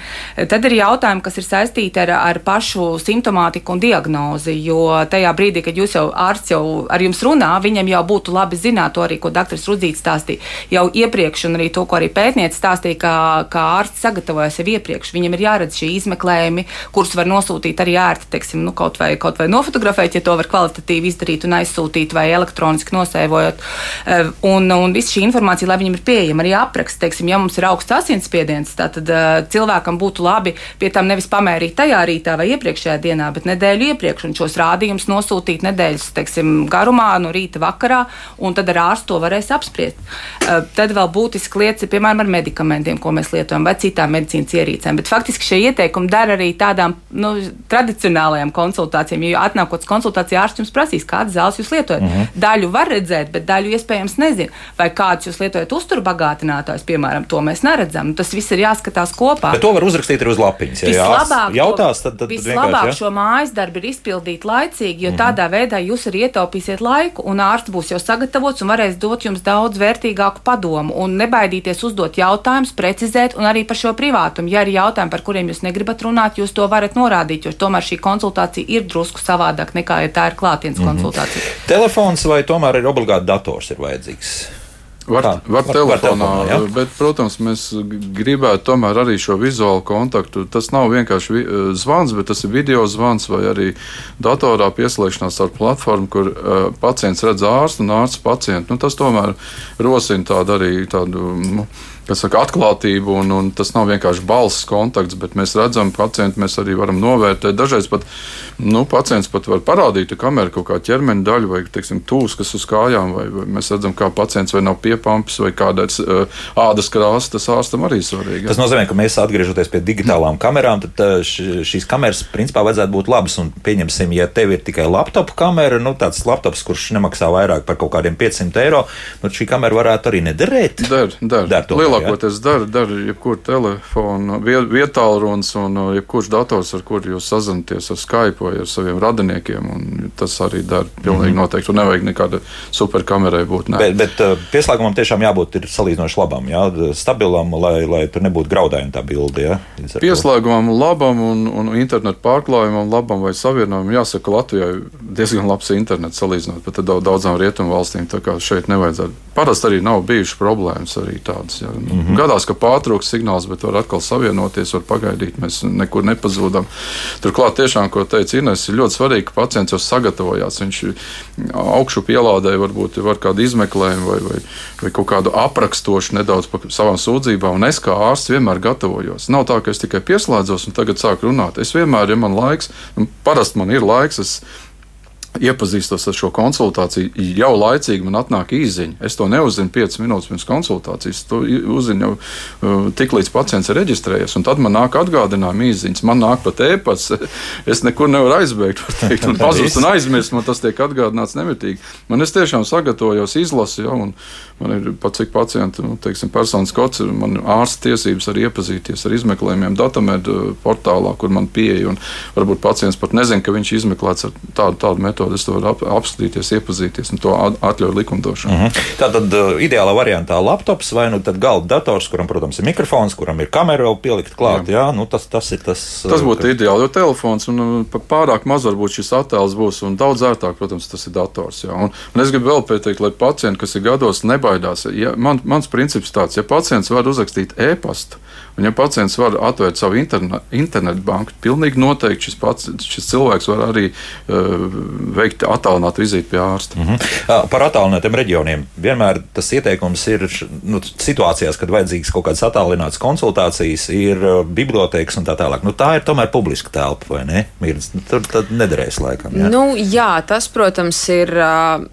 Speaker 4: Tad ir jautājumi, kas ir saistīti ar, ar pašu simptomātiku un diagnozi, jo tajā brīdī, kad jūs jau ārsts jau ar jums runā, viņam jau būtu labi zināt to arī, ko doktors Rudzīts stāstīja jau iepriekš, un arī to, ko arī pētniece stāstīja, kā, kā ārsts sagatavojas jau iepriekš. Viņam ir jāredz šie izmeklējumi, kurus var nosūtīt arī ērti, teiksim, nu, kaut, vai, kaut vai nofotografēt, ja to var kvalitatīvi izdarīt un aizsūtīt vai elektroniski nosēvojot. Eh, un, un viss šī informācija, lai viņam ir pieejama arī apraksts, teiksim, ja mums ir augsts asinsspiediens, tad uh, cilvēkam būtu labi pie tam nevis pamērīt tajā rītā vai iepriekšējā dienā, bet nedēļu iepriekš un šos rādījumus nosūtīt nedēļas, teiksim, garumā, no rīta vakarā, un tad ar ārstu to varēs apspriest. Uh, tad vēl būtiski lietas piemēram, ar medikamentiem, ko mēs lietojam ieročiem vai citām medicīnas ierīcēm. Bet faktiski šie ieteikumi der arī tādām nu, tradicionālajām konsultācijām. Jo atnākot uz konsultāciju, ārsts jums prasīs, kādas zāles jūs lietojat. Mm -hmm. Daļu var redzēt, bet daļu iespējams nezinu. Vai kādus jūs lietojat uzturbagātinātājus, piemēram, to mēs neredzam. Tas viss ir jāskatās kopā.
Speaker 1: Bet to var uzrakstīt arī uz lapiņas. Ja vislabāk, jautās, tad, tad
Speaker 4: vislabāk ja? šo mājas darbu ir izpildīt laicīgi, jo mm -hmm. tādā veidā jūs arī ietaupīsiet laiku, un ārsts būs jau sagatavots un varēs dot jums daudz vērtīgāku padomu. Un nebaidīties uzdot jautājumus, precizēt un arī par šo privātumu. Ja ir jautājumi, par kuriem jūs negribat runāt, jūs to varat norādīt, jo tomēr šī konsultācija ir drusku savādāk nekā, ja tā ir klātienes mm -hmm. konsultācija.
Speaker 1: Telefons vai tomēr ir obligāti dators ir vajadzīgs?
Speaker 2: Var, var, var telefonā, var telefonā ja? bet, protams, mēs gribētu tomēr arī šo vizuālu kontaktu. Tas nav vienkārši vi, eh, zvans, bet tas ir video zvans vai arī datorā pieslēgšanās ar platformu, kur uh, pacients redz ārstu un ārsts pacientu. Nu, tas tomēr rosina tādu arī tādu. Nu, saka, atklātību, un, un tas nav vienkārši balss kontakts, bet mēs redzam pacientu, mēs arī varam novērtēt. Dažreiz pat nu, pacients pat var parādīt kamerā kaut kādu ķermeņa daļu vai teiksim, tūs, kas uz kājām, vai, vai mēs redzam, kā pacients vai nav piepampis vai kādas uh, ādas krāsas, tas ārstam arī svarīgi.
Speaker 1: Tas nozīmē, ka mēs atgriežoties pie digitālām kamerām, tad šīs kameras principā vajadzētu būt labas. Un pieņemsim, ja tev ir tikai laptop kamera, nu tāds laptops, kurš nemaksā vairāk par kaut kādiem 500 eiro, nu šī kamera varētu arī nederēt.
Speaker 2: Der, der. der to, lielākoties dara, dara jebkuru telefonu, vietālrunis un uh, jebkurš dators, ar kuru jūs sazināties ar Skype vai ar saviem radiniekiem. Tas arī dara pilnīgi mm -hmm. noteikti. Tur nevajag nekāda superkamerai būt. Ne.
Speaker 1: Bet, bet uh, pieslēgumam tiešām jābūt salīdzinoši labam, jā, stabilam, lai, lai tur nebūtu graudājuma tā bilde. Jā,
Speaker 2: pieslēgumam labam un, un internetu pārklājumam labam vai savienojumam jāsaka Latvijai diezgan labs internets salīdzinot pat daudzām rietumu valstīm. Tā kā šeit nevajadzētu. Parasti arī nav bijušas problēmas arī tādas. Jā Un mm -hmm. Gadās, ka pārtrūks signāls, bet var atkal savienoties, var pagaidīt. Mēs nekur nepazūdam. Turklāt, tiešām, ko teica Ines, ir ļoti svarīgi, ka pacients jau sagatavojās. Viņš augšu pielādēja, varbūt var kādu izmeklējumu vai, vai, vai kaut kādu aprakstošu nedaudz par savām sūdzībām. Un es kā ārsts vienmēr gatavojos. Nav tā, ka es tikai pieslēdzos un tagad sāku runāt. Es vienmēr, ja man laiks, parasti man ir laiks, es iepazīstos ar šo konsultāciju, jau laicīgi man atnāk īziņa. Es to neuzzinu 5 minūtes pirms konsultācijas. To uzzinu jau uh, tik līdz pacients ir reģistrējies. Un tad man nāk atgādinājuma īziņas, man nāk pat ēpas. Es nekur nevaru aizbēgt, teikt, un pazust un aizmirst. Man tas tiek atgādināts nemitīgi. Man es tiešām sagatavojos, izlasu, ja, un man ir pat cik pacienti, nu, teiksim, personas kods, man ārsta tiesības arī iepazīties ar izmeklējumiem datamedu portālā, kur man pieeja. Un varbūt pacients pat nezina, ka viņš izmeklēts ar tādu, tādu metodu metode, es to varu ap, apskatīties, iepazīties, un to atļauj likumdošana. Mm -hmm.
Speaker 1: Tā tad uh, ideālā variantā laptops vai nu galda dators, kuram, protams, ir mikrofons, kuram ir kamera vēl pielikt klāt. Jā. Jā, nu, tas, tas ir tas.
Speaker 2: Tas būtu ka... ideāli, jo telefons un uh, pārāk maz varbūt šis attēls būs, un daudz ērtāk, protams, tas ir dators. Jā. Un, un es gribu vēl pateikt, lai pacienti, kas ir gados, nebaidās. Ja, man, mans princips tāds, ja pacients var uzrakstīt e-pastu, Un, ja pacients var atvērt savu internet, internetu banku, pilnīgi noteikti šis, pats, šis cilvēks var arī uh, veikt attālinātu vizīti pie ārsta. Mm
Speaker 1: -hmm. Par attālinātiem reģioniem. Vienmēr tas ieteikums ir nu, situācijās, kad vajadzīgas kaut kādas attālinātas konsultācijas, ir bibliotekas un tā tālāk. Nu, tā ir tomēr publiska telpa, vai ne? Ir, tur nederēs laikam.
Speaker 3: Jā? Nu, jā, tas, protams, ir. Uh,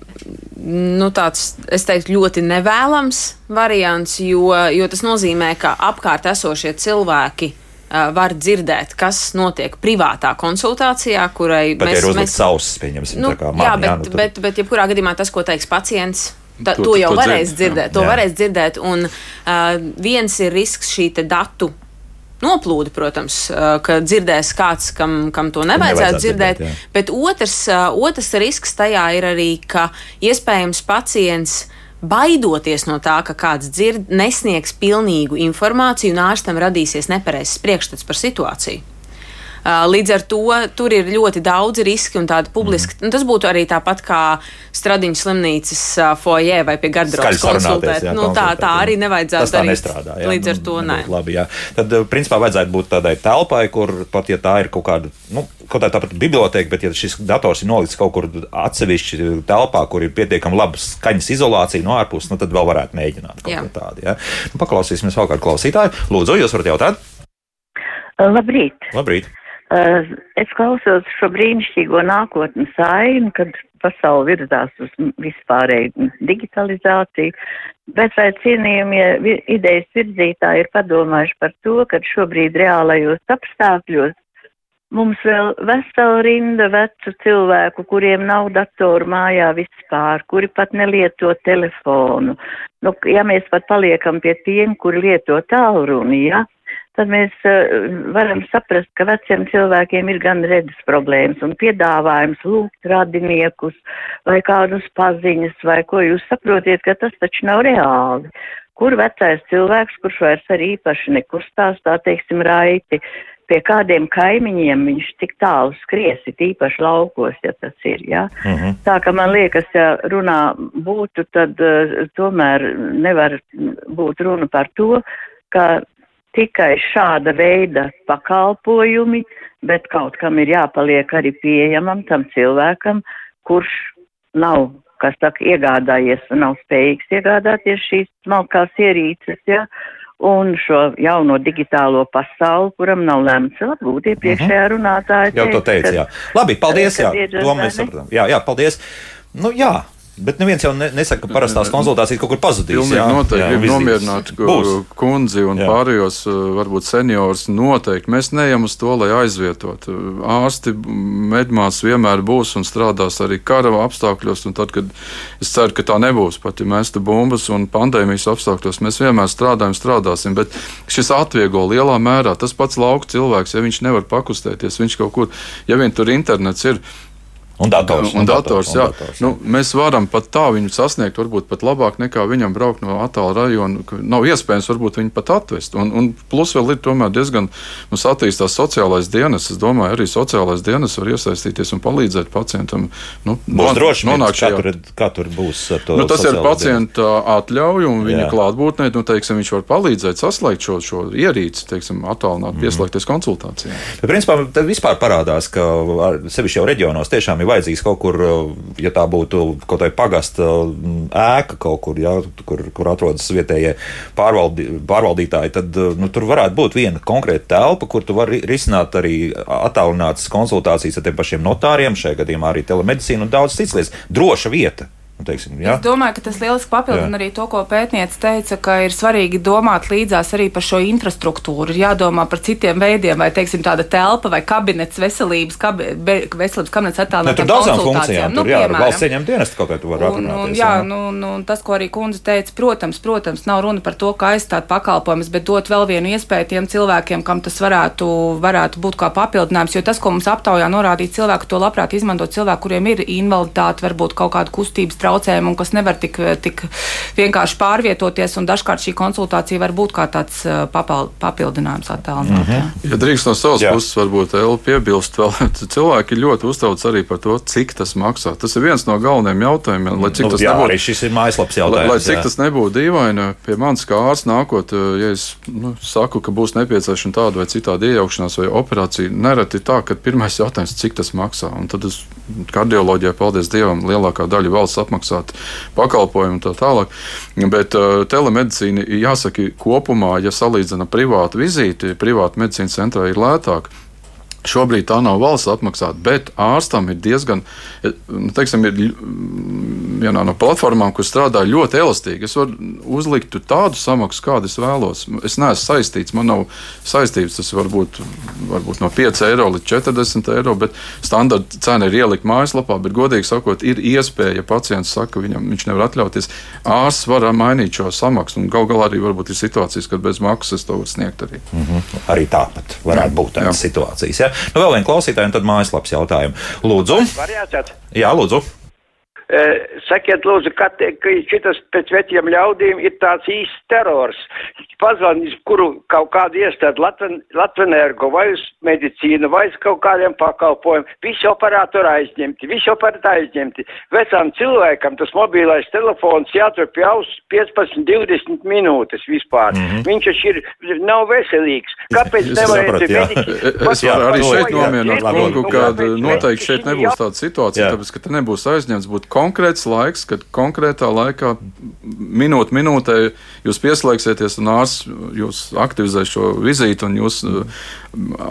Speaker 3: nu, tāds, es teiktu, ļoti nevēlams variants, jo, jo tas nozīmē, ka apkārt esošie cilvēki var dzirdēt, kas notiek privātā konsultācijā, kurai
Speaker 1: bet mēs esam. Sauss, pieņemsim,
Speaker 3: nu, kā man, jā, bet, jā, nu, tur... bet, bet jebkurā gadījumā tas, ko teiks pacients. Ta, to, to jau to varēs dzird, dzirdēt. Jā, to jā. varēs dzirdēt. Un uh, viens ir risks šī datu noplūde, protams, ka dzirdēs kāds, kam, kam to nevajadzētu, nevajadzētu dzirdēt. dzirdēt bet otrs, otrs risks tajā ir arī, ka iespējams pacients. Baidoties no tā, ka kāds dzird, nesniegs pilnīgu informāciju, un ārstam radīsies nepareizs priekšstats par situāciju. Līdz ar to tur ir ļoti daudz riski un tāda publiska. Mm. Tas būtu arī tāpat kā Stradiņas slimnīcas foijē vai pie garderobas konsultēt. Jā, nu, tā, tā arī nevajadzētu
Speaker 1: darīt. Nestrādā, jā,
Speaker 3: līdz ar
Speaker 1: nu,
Speaker 3: to nē.
Speaker 1: Labi, jā. Tad, principā, vajadzētu būt tādai telpai, kur pat ja tā ir kaut kāda, nu, kaut kā tāpat biblioteka, bet ja šis dators ir nolikts kaut kur atsevišķi telpā, kur ir pietiekami laba skaņas izolācija no ārpuses, nu, tad vēl varētu mēģināt kaut ko tādu. Ja? Nu, paklausīsimies vēl kādu klausītāju. Lūdzu, jūs varat jautāt?
Speaker 7: Labrīt!
Speaker 1: Labrīt.
Speaker 7: Uh, es klausos šo brīnišķīgo nākotnes ainu, kad pasauli virzās uz vispārēju digitalizāciju, bet vai cienījamie idejas virzītāji ir padomājuši par to, ka šobrīd reālajos apstākļos mums vēl vesela rinda vecu cilvēku, kuriem nav datoru mājā vispār, kuri pat nelieto telefonu. Nu, ja mēs pat paliekam pie tiem, kuri lieto tālruni, ja, tad mēs uh, varam saprast, ka veciem cilvēkiem ir gan redzes problēmas un piedāvājums lūgt radiniekus vai kādus paziņas vai ko jūs saprotiet, ka tas taču nav reāli. Kur vecais cilvēks, kurš vairs arī īpaši nekustās, tā teiksim, raiti, pie kādiem kaimiņiem viņš tik tālu skriesi, tīpaši laukos, ja tas ir. Ja? Uh -huh. Tā ka man liekas, ja runā būtu, tad uh, tomēr nevar būt runa par to, ka tikai šāda veida pakalpojumi, bet kaut kam ir jāpaliek arī pieejamam tam cilvēkam, kurš nav, kas saka, iegādājies un nav spējīgs iegādāties šīs smalkās ierīces, ja, un šo jauno digitālo pasauli, kuram nav lemts apgūt iepriekšējā mhm. runātāja.
Speaker 1: Jau to teica, jā. Labi, paldies, jā, to mēs saprotam. Jā, jā, paldies. Nu, jā, Bet neviens jau ne, nesaka, ka parastās konsultācijas kaut kur pazudīs.
Speaker 2: Pilnīgi jā, noteikti. Jā, nomierināt kundzi un jā. pārējos, uh, varbūt seniors. Noteikti mēs neejam uz to, lai aizvietotu. Ārsti, medmās vienmēr būs un strādās arī kara apstākļos. Tad, kad es ceru, ka tā nebūs, pat ja mēs te bumbas un pandēmijas apstākļos, mēs vienmēr strādājam, strādāsim. Bet šis atvieglo lielā mērā tas pats lauka cilvēks, ja viņš nevar pakustēties, viņš kaut kur, ja vien tur internets ir
Speaker 1: Un dators.
Speaker 2: Un, un dators, jā.
Speaker 1: un dators, jā.
Speaker 2: Nu, mēs varam pat tā viņu sasniegt, varbūt pat labāk nekā viņam braukt no attāla rajona. Nav iespējams, varbūt viņu pat atvest. Un, un plus vēl ir tomēr diezgan mums attīstās sociālais dienas. Es domāju, arī sociālais dienas var iesaistīties un palīdzēt pacientam. Nu,
Speaker 1: Būs droši vien,
Speaker 2: nonākt
Speaker 1: kā
Speaker 2: šajā
Speaker 1: tur, kā tur būs ar to.
Speaker 2: Nu, tas ir pacienta atļauja un viņa
Speaker 1: Jā.
Speaker 2: klātbūtnē. Nu, teiksim, viņš var palīdzēt saslēgt šo, šo ierīci, teiksim, attālināt,
Speaker 1: Mhm.
Speaker 2: pieslēgties konsultācijām.
Speaker 1: Bet, principā, vispār parādās, ka sevišķi jau reģionos tiešām ir vajadzīgs kaut kur, uh, ja tā būtu kaut kāda pagasta mm, ēka kaut kur, jā, kur, kur atrodas vietējie pārvaldi, pārvaldītāji, tad uh, nu, tur varētu būt viena konkrēta telpa, kur tu vari risināt arī attālinātas konsultācijas ar tiem pašiem notāriem, šajā gadījumā arī telemedicīnu un daudz citas lietas. Droša vieta. Nu, Teiksim, jā.
Speaker 4: Es domāju, ka tas lieliski papildina arī to, ko pētniece teica, ka ir svarīgi domāt līdzās arī par šo infrastruktūru. Ir jādomā par citiem veidiem, vai teiksim, tāda telpa vai kabinets veselības, kabi, veselības kabinets
Speaker 1: Ne,
Speaker 4: attālinātām
Speaker 1: tur daudzām funkcijām,
Speaker 4: Nu,
Speaker 1: tur jā,
Speaker 4: piemēram.
Speaker 1: valsts ieņem dienestu kaut kā tu vari
Speaker 4: Un, un,
Speaker 1: aprunāties.
Speaker 4: jā,
Speaker 1: jā.
Speaker 4: nu, nu, tas, ko arī kundze teica, protams, protams, nav runa par to, kā aizstāt pakalpojumus, bet dot vēl vienu iespēju tiem cilvēkiem, kam tas varētu, varētu būt kā papildinājums. Jo tas, ko mums aptaujā norādīja cilvēki, to labprāt izmanto cilvēki, kuriem ir invaliditāte, varbūt kaut kāda kustības traucējuma un kas nevar tik, tik vienkārši pārvietoties. Un dažkārt šī konsultācija var būt kā tāds papal- papildinājums attālināt. Mm -hmm.
Speaker 2: Ja drīkst no savas
Speaker 1: Jā.
Speaker 2: Puses, varbūt Elu piebilst, vēl cilvēki ir ļoti uztrauc arī par to, cik tas maksā. Tas ir viens no galvenajiem jautājumiem, lai cik
Speaker 1: Nu,
Speaker 2: tas
Speaker 1: jā,
Speaker 2: nebūtu.
Speaker 1: šis ir mājaslapas
Speaker 2: Lai,
Speaker 1: jautājums.
Speaker 2: lai cik
Speaker 1: jā.
Speaker 2: tas nebūtu dīvaini, pie manis kā ārsts nākot, eh, ja es nu, saku, ka būs nepieciešama tāda vai citāda iejaukšanās vai operācija, nereti ir tā, ka pirmais jautājums, cik tas maksā. Un tad es kardioloģijai, paldies Dievam, lielākā daļa valsts apmaksāt pakalpojumu un tā tālāk. Bet uh, telemedicīna, jāsaka, kopumā, ja salīdzina privātu vizīti, privātu medicīnas centrā ir lētāk. Šobrīd tā nav valsts apmaksāta, bet ārstam ir diezgan, eh, nu, teiksim, ir ļ- vienā no platformām, kur strādā ļoti elastīgi. Es varu uzlikt tādu samaksu, kādu es vēlos. Es neesmu saistīts, man nav saistības. Tas var būt no 5 eiro līdz 40 eiro, bet standarta cena ir ielikt mājaslapā. Bet, godīgi sakot, ir iespēja, ja pacients saka, ka viņam, viņš nevar atļauties. Ārsts var mainīt šo samaksu, un gal galā arī varbūt ir situācijas, kad bez maksas to var sniegt arī.
Speaker 1: Mhm. Arī tāpat varētu būt tādas
Speaker 2: Jā.
Speaker 1: situācijas. Ja? Nu, vēl viena klausītāja, un tad mājaslapas jautājumu. Lūdzu, jā, lūdzu.
Speaker 8: Sakiet, lūdzu, ka, šitas pēc veciem ļaudīm ir tāds īsts terors. Pazvanīs, kuru kaut kādu iestādi Latvenergo vai uz medicīnu vai uz kaut kādiem pakalpojumiem. Visi operatori aizņemti, visi operatori aizņemti. Vecām cilvēkam tas mobilais telefons jātur pie auss 15-20 minūtes vispār. Mm -hmm. Viņš taču ir, nav veselīgs. Kāpēc
Speaker 2: Es
Speaker 8: nevarētu mediķi?
Speaker 2: Es varu arī šeit nomierināt ka noteikti šeit nebūs tāda situācija,
Speaker 1: Jā.
Speaker 2: tāpēc, ka te nebūs aizņemts, būtu konkrēts laiks, kad konkrētā laikā minūte minūtē jūs pieslēgsieties un ārsts jūs aktivizēs šo vizīti un jūs uh,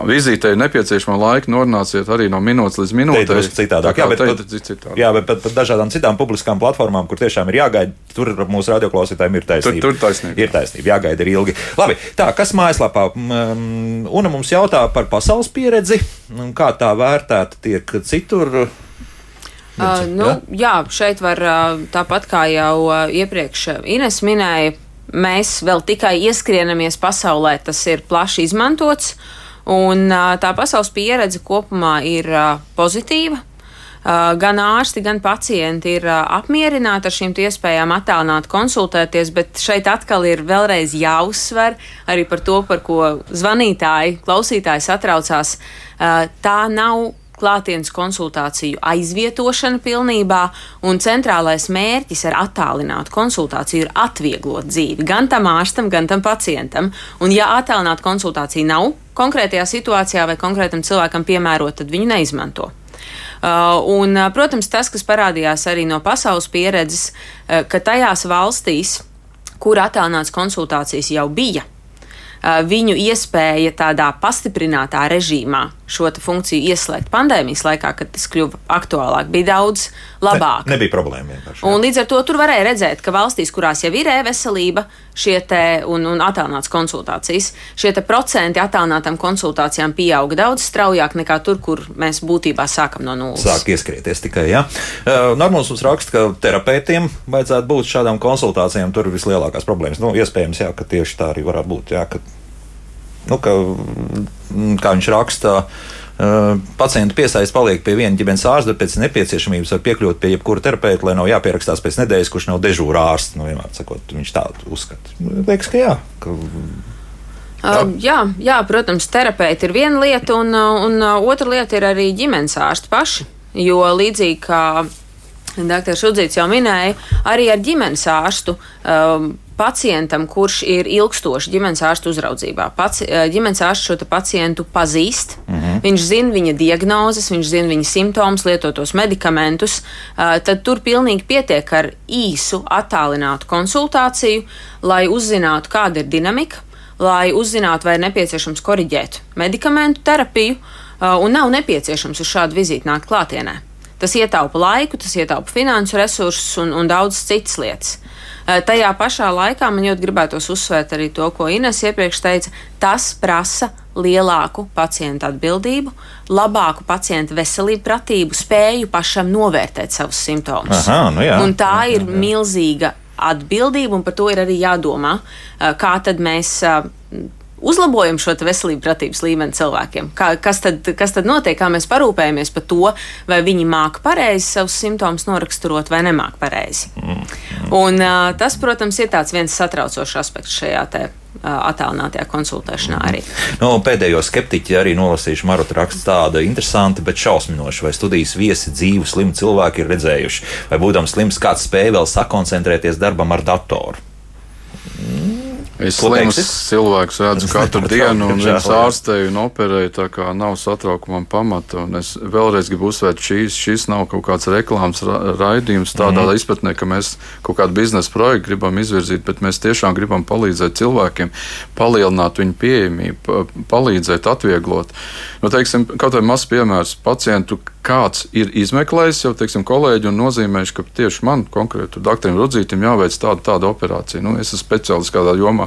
Speaker 2: vizītei nepieciešamo laiku norunāsiet arī no minūtes līdz
Speaker 1: Te ir
Speaker 2: minūtei.
Speaker 1: drusku citādāk.
Speaker 2: Tā
Speaker 1: Jā, bet, pat,
Speaker 2: ir citādāk.
Speaker 1: jā, bet pat, pat dažādām citām publiskām platformām, kur tiešām ir jāgaida, tur mūsu radioklausītājiem ir taisnība.
Speaker 2: Tur- tur taisnība.
Speaker 1: Ir taisnība, jāgaida ir ilgi. Labi, tā, kas mājaslapā? Una mums jautā par pasaules pieredzi, kā tā vērtēta tiek citur.
Speaker 3: Uh, nu, jā, šeit var uh, tāpat kā jau uh, iepriekš uh, Ines minēja, mēs vēl tikai ieskrienamies pasaulē, tas ir plaši izmantots, un tā pasaules pieredze kopumā ir pozitīva. Gan ārsti, gan pacienti ir apmierināti ar šīm iespējām attālināt, konsultēties, bet šeit atkal ir vēlreiz jāuzsver arī par to, par ko zvanītāji, klausītāji satraucās. Tā nav klātienes konsultāciju aizvietošana pilnībā, un centrālais mērķis ar attālinātu konsultāciju ir atvieglot dzīvi gan tam ārstam, gan tam pacientam. Un, ja attālināta konsultācija nav konkrētajā situācijā vai konkrētam cilvēkam piemērota, tad viņu neizmanto. Uh, un, uh, protams, tas, kas parādījās arī no pasaules pieredzes, uh, ka tajās valstīs, kur attālināts konsultācijas jau bija, uh, viņu iespēja tādā pastiprinātā režīmā šo funkciju ieslēgt pandēmijas laikā, kad tas kļuva aktuālāk, bija daudz labāk.
Speaker 1: Ne, nebija problēma vienkārši.
Speaker 3: Un līdz ar to tur varēja redzēt, ka valstīs, kurās jau ir e-veselība te un, un attālināts konsultācijas, šie procenti attālinātām konsultācijām pieauga daudz straujāk nekā tur, kur mēs būtībā sākam no nulles.
Speaker 1: Sāk ieskrieties tikai. Ja? Normāls mums raksta, ka terapeitiem vajadzētu būt šādām konsultācijām. Tur ir vislielākās problēmas. Nu, iespējams, jā, ka tieši tā arī varētu būt. Jā, ka, nu, ka, kā viņš raksta, Uh, pacientu piesaist paliek pie viena ģimenes ārsta, bet pēc nepieciešamības var piekļūt pie jebkura terapeiта, lai nav jāpierakstās pēc nedēļas, kurš nav dežūra ārsts. Nu, vienmēr sakot, viņš tādu uzskata. Liekas, ka jā. Ka...
Speaker 3: Jā. Uh, jā, jā, protams, terapeiti ir viena lieta, un, un otra lieta ir arī ģimenes ārsti paši. Jo līdzīgi kā Dr. Šudzīts jau minēja, arī ar ģimenes ārstu. Um, pacientam, kurš ir ilgstoši ģimenes ārsta uzraudzībā. Paci, eh, ģimenes ārsts šo pacientu pazīst, mm -hmm. viņš zina viņa diagnozes, viņš zina viņa simptomus, lietotos medikamentus. Eh, tad tur pilnīgi pietiek ar īsu, attālinātu konsultāciju, lai uzzinātu, kāda ir dinamika, lai uzzinātu, vai ir nepieciešams koriģēt medikamentu terapiju, eh, un nav nepieciešams uz šādu vizīti nākt klātienē. Tas ietaupa laiku, tas ietaupa finansu resursus un, un daudzas citas lietas. Eh, tajā pašā laikā man ļoti gribētos uzsvērt arī to, ko Ines iepriekš teica. Tas prasa lielāku pacientu atbildību, labāku pacientu veselību, pratību, spēju pašam novērtēt savus simptomus.
Speaker 1: Aha, nu jā,
Speaker 3: un tā
Speaker 1: jā,
Speaker 3: ir
Speaker 1: jā.
Speaker 3: milzīga atbildība, un par to ir arī jādomā, eh, kā tad mēs eh, uzlabojam šo veselību pratības līmeni cilvēkiem. Kā, kas, tad, kas tad notiek, kā mēs parūpējamies par to, vai viņi māca pareizi savus simptomus noraksturot vai nemāca pareizi. Mm. Un, uh, tas, protams, ir viens satraucošs aspekts šajā te. Attēlinātajā konsultēšanā arī.
Speaker 1: Nu, pēdējo skeptiķi arī nolasījuši Marotu rakstu tādu interesantu, bet šausminošu, vai studijas viesi dzīvu slimu cilvēku ir redzējuši, vai būdams slims kāds spēj vēl sakoncentrēties darbam ar datoru.
Speaker 2: Es slimus cilvēkus redzu katru dienu, un viņus ārstēju un operēju. Tā kā nav satraukumam pamata. Un es vēlreiz gribu uzsvērt, šīs, šis nav kaut kāds reklāmas ra raidījums tādā mm. izpratnē, ka mēs kaut kādu biznesa projektu gribam izvirzīt, bet mēs tiešām gribam palīdzēt cilvēkiem, palielināt viņu pieejamību, palīdzēt, atvieglot. Nu, teiksim, kaut vai mazs piemērs pacientu kāds ir izmeklējis jau teiksim, kolēģi un nozīmējuši, ka tieši man konkrēti doktoram Rudzītam jāveic tāda, tāda operācija. Nu, es esmu speciālists kādā jomā.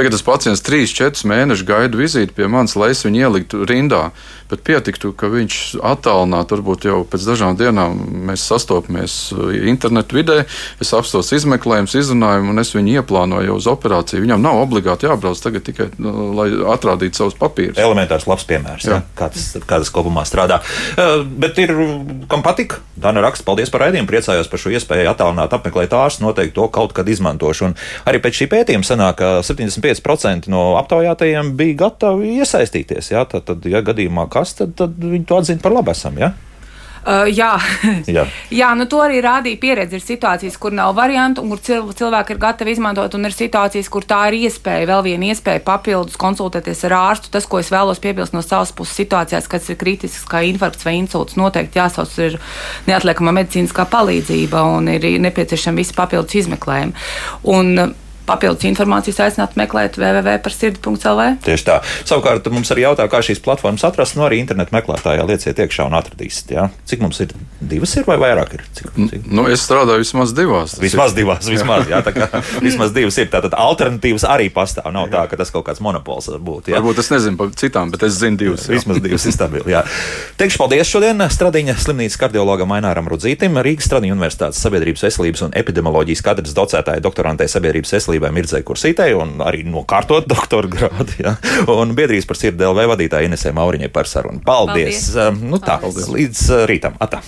Speaker 2: Tagad tas pacients 3-4 mēnešus gaida vizīti pie manis, lai es viņu ieliktu rindā bet pietiktu, ka viņš attālināti, varbūt jau pēc dažām dienām mēs sastopamies uh, internetu vidē, es apstos izmeklējumus, izrunājumu, un es viņu ieplānoju uz operāciju. Viņam nav obligāti jābrauc tagad tikai, nu, lai atrādītu savus papīrus.
Speaker 1: Elementārs labs piemērs, jā. Jā, kā, tas, kā tas kopumā strādā. Uh, bet ir, kam patika, Dana raksta, paldies par raidījumu, priecājos par šo iespēju attālināt, apmeklēt ārstu, noteikti to kaut kad izmantošu. Un arī pēc šī pētījuma sanāk, ka 75% no aptaujātajiem bija gatavi iesaistīties. Jā, tad, tad, ja gadījumā kas, tad, tad viņi to atzina par labu esam. Ja?
Speaker 4: Uh, jā, jā. jā nu to arī rādīja pieredze. Ir situācijas, kur nav variantu, un kur cilvēki ir gatavi izmantot, un ir situācijas, kur tā ir iespēja, vēl viena iespēja papildus konsultēties ar ārstu. Tas, ko es vēlos piebilst no savas puses, situācijās, kas ir kritisks, kā infarkts vai insults, noteikti jāsauc ir neatliekama medicīniskā palīdzība un ir nepieciešama visi papildus izmeklējumi. Un, papildus informācijas aicināt meklēt www.sirdi.lv.
Speaker 1: Tieši tā. Savukārt mums arī jautā, kā šīs platformas atrast. No nu, arī internetu meklētājā lieciet iekšā un atradīsiet. Ja? Cik mums ir? Divas ir vai vairāk ir? Cik,
Speaker 2: cik? Nu, es strādāju vismaz divās.
Speaker 1: Vismaz ir. divās, vismaz, jā, tā kā vismaz divas ir. Tātad alternatīvas arī pastāv. Nav tā, ka tas kaut kāds monopols var būt.
Speaker 2: Jā. Varbūt es nezinu par citām, bet es zinu divas.
Speaker 1: Jā. Vismaz divas ir stabili. Jā. Teikšu paldies šodien Stradiņa slimnīcas kardiologam Aināram Rudzītim, Rīgas Stradiņa Universitātes sabiedrības veselības un epidemioloģijas katedras docētāja doktorantē sabiedrības veselībai Mirdzai Kursītē Rītai un arī nokārtot doktora grādu. Ja? Un biedrības par sirdi DLV vadītāja Inesē Mauriņai par sarunu. Paldies! Paldies. Nu, tā, Paldies. līdz rītam! Atā.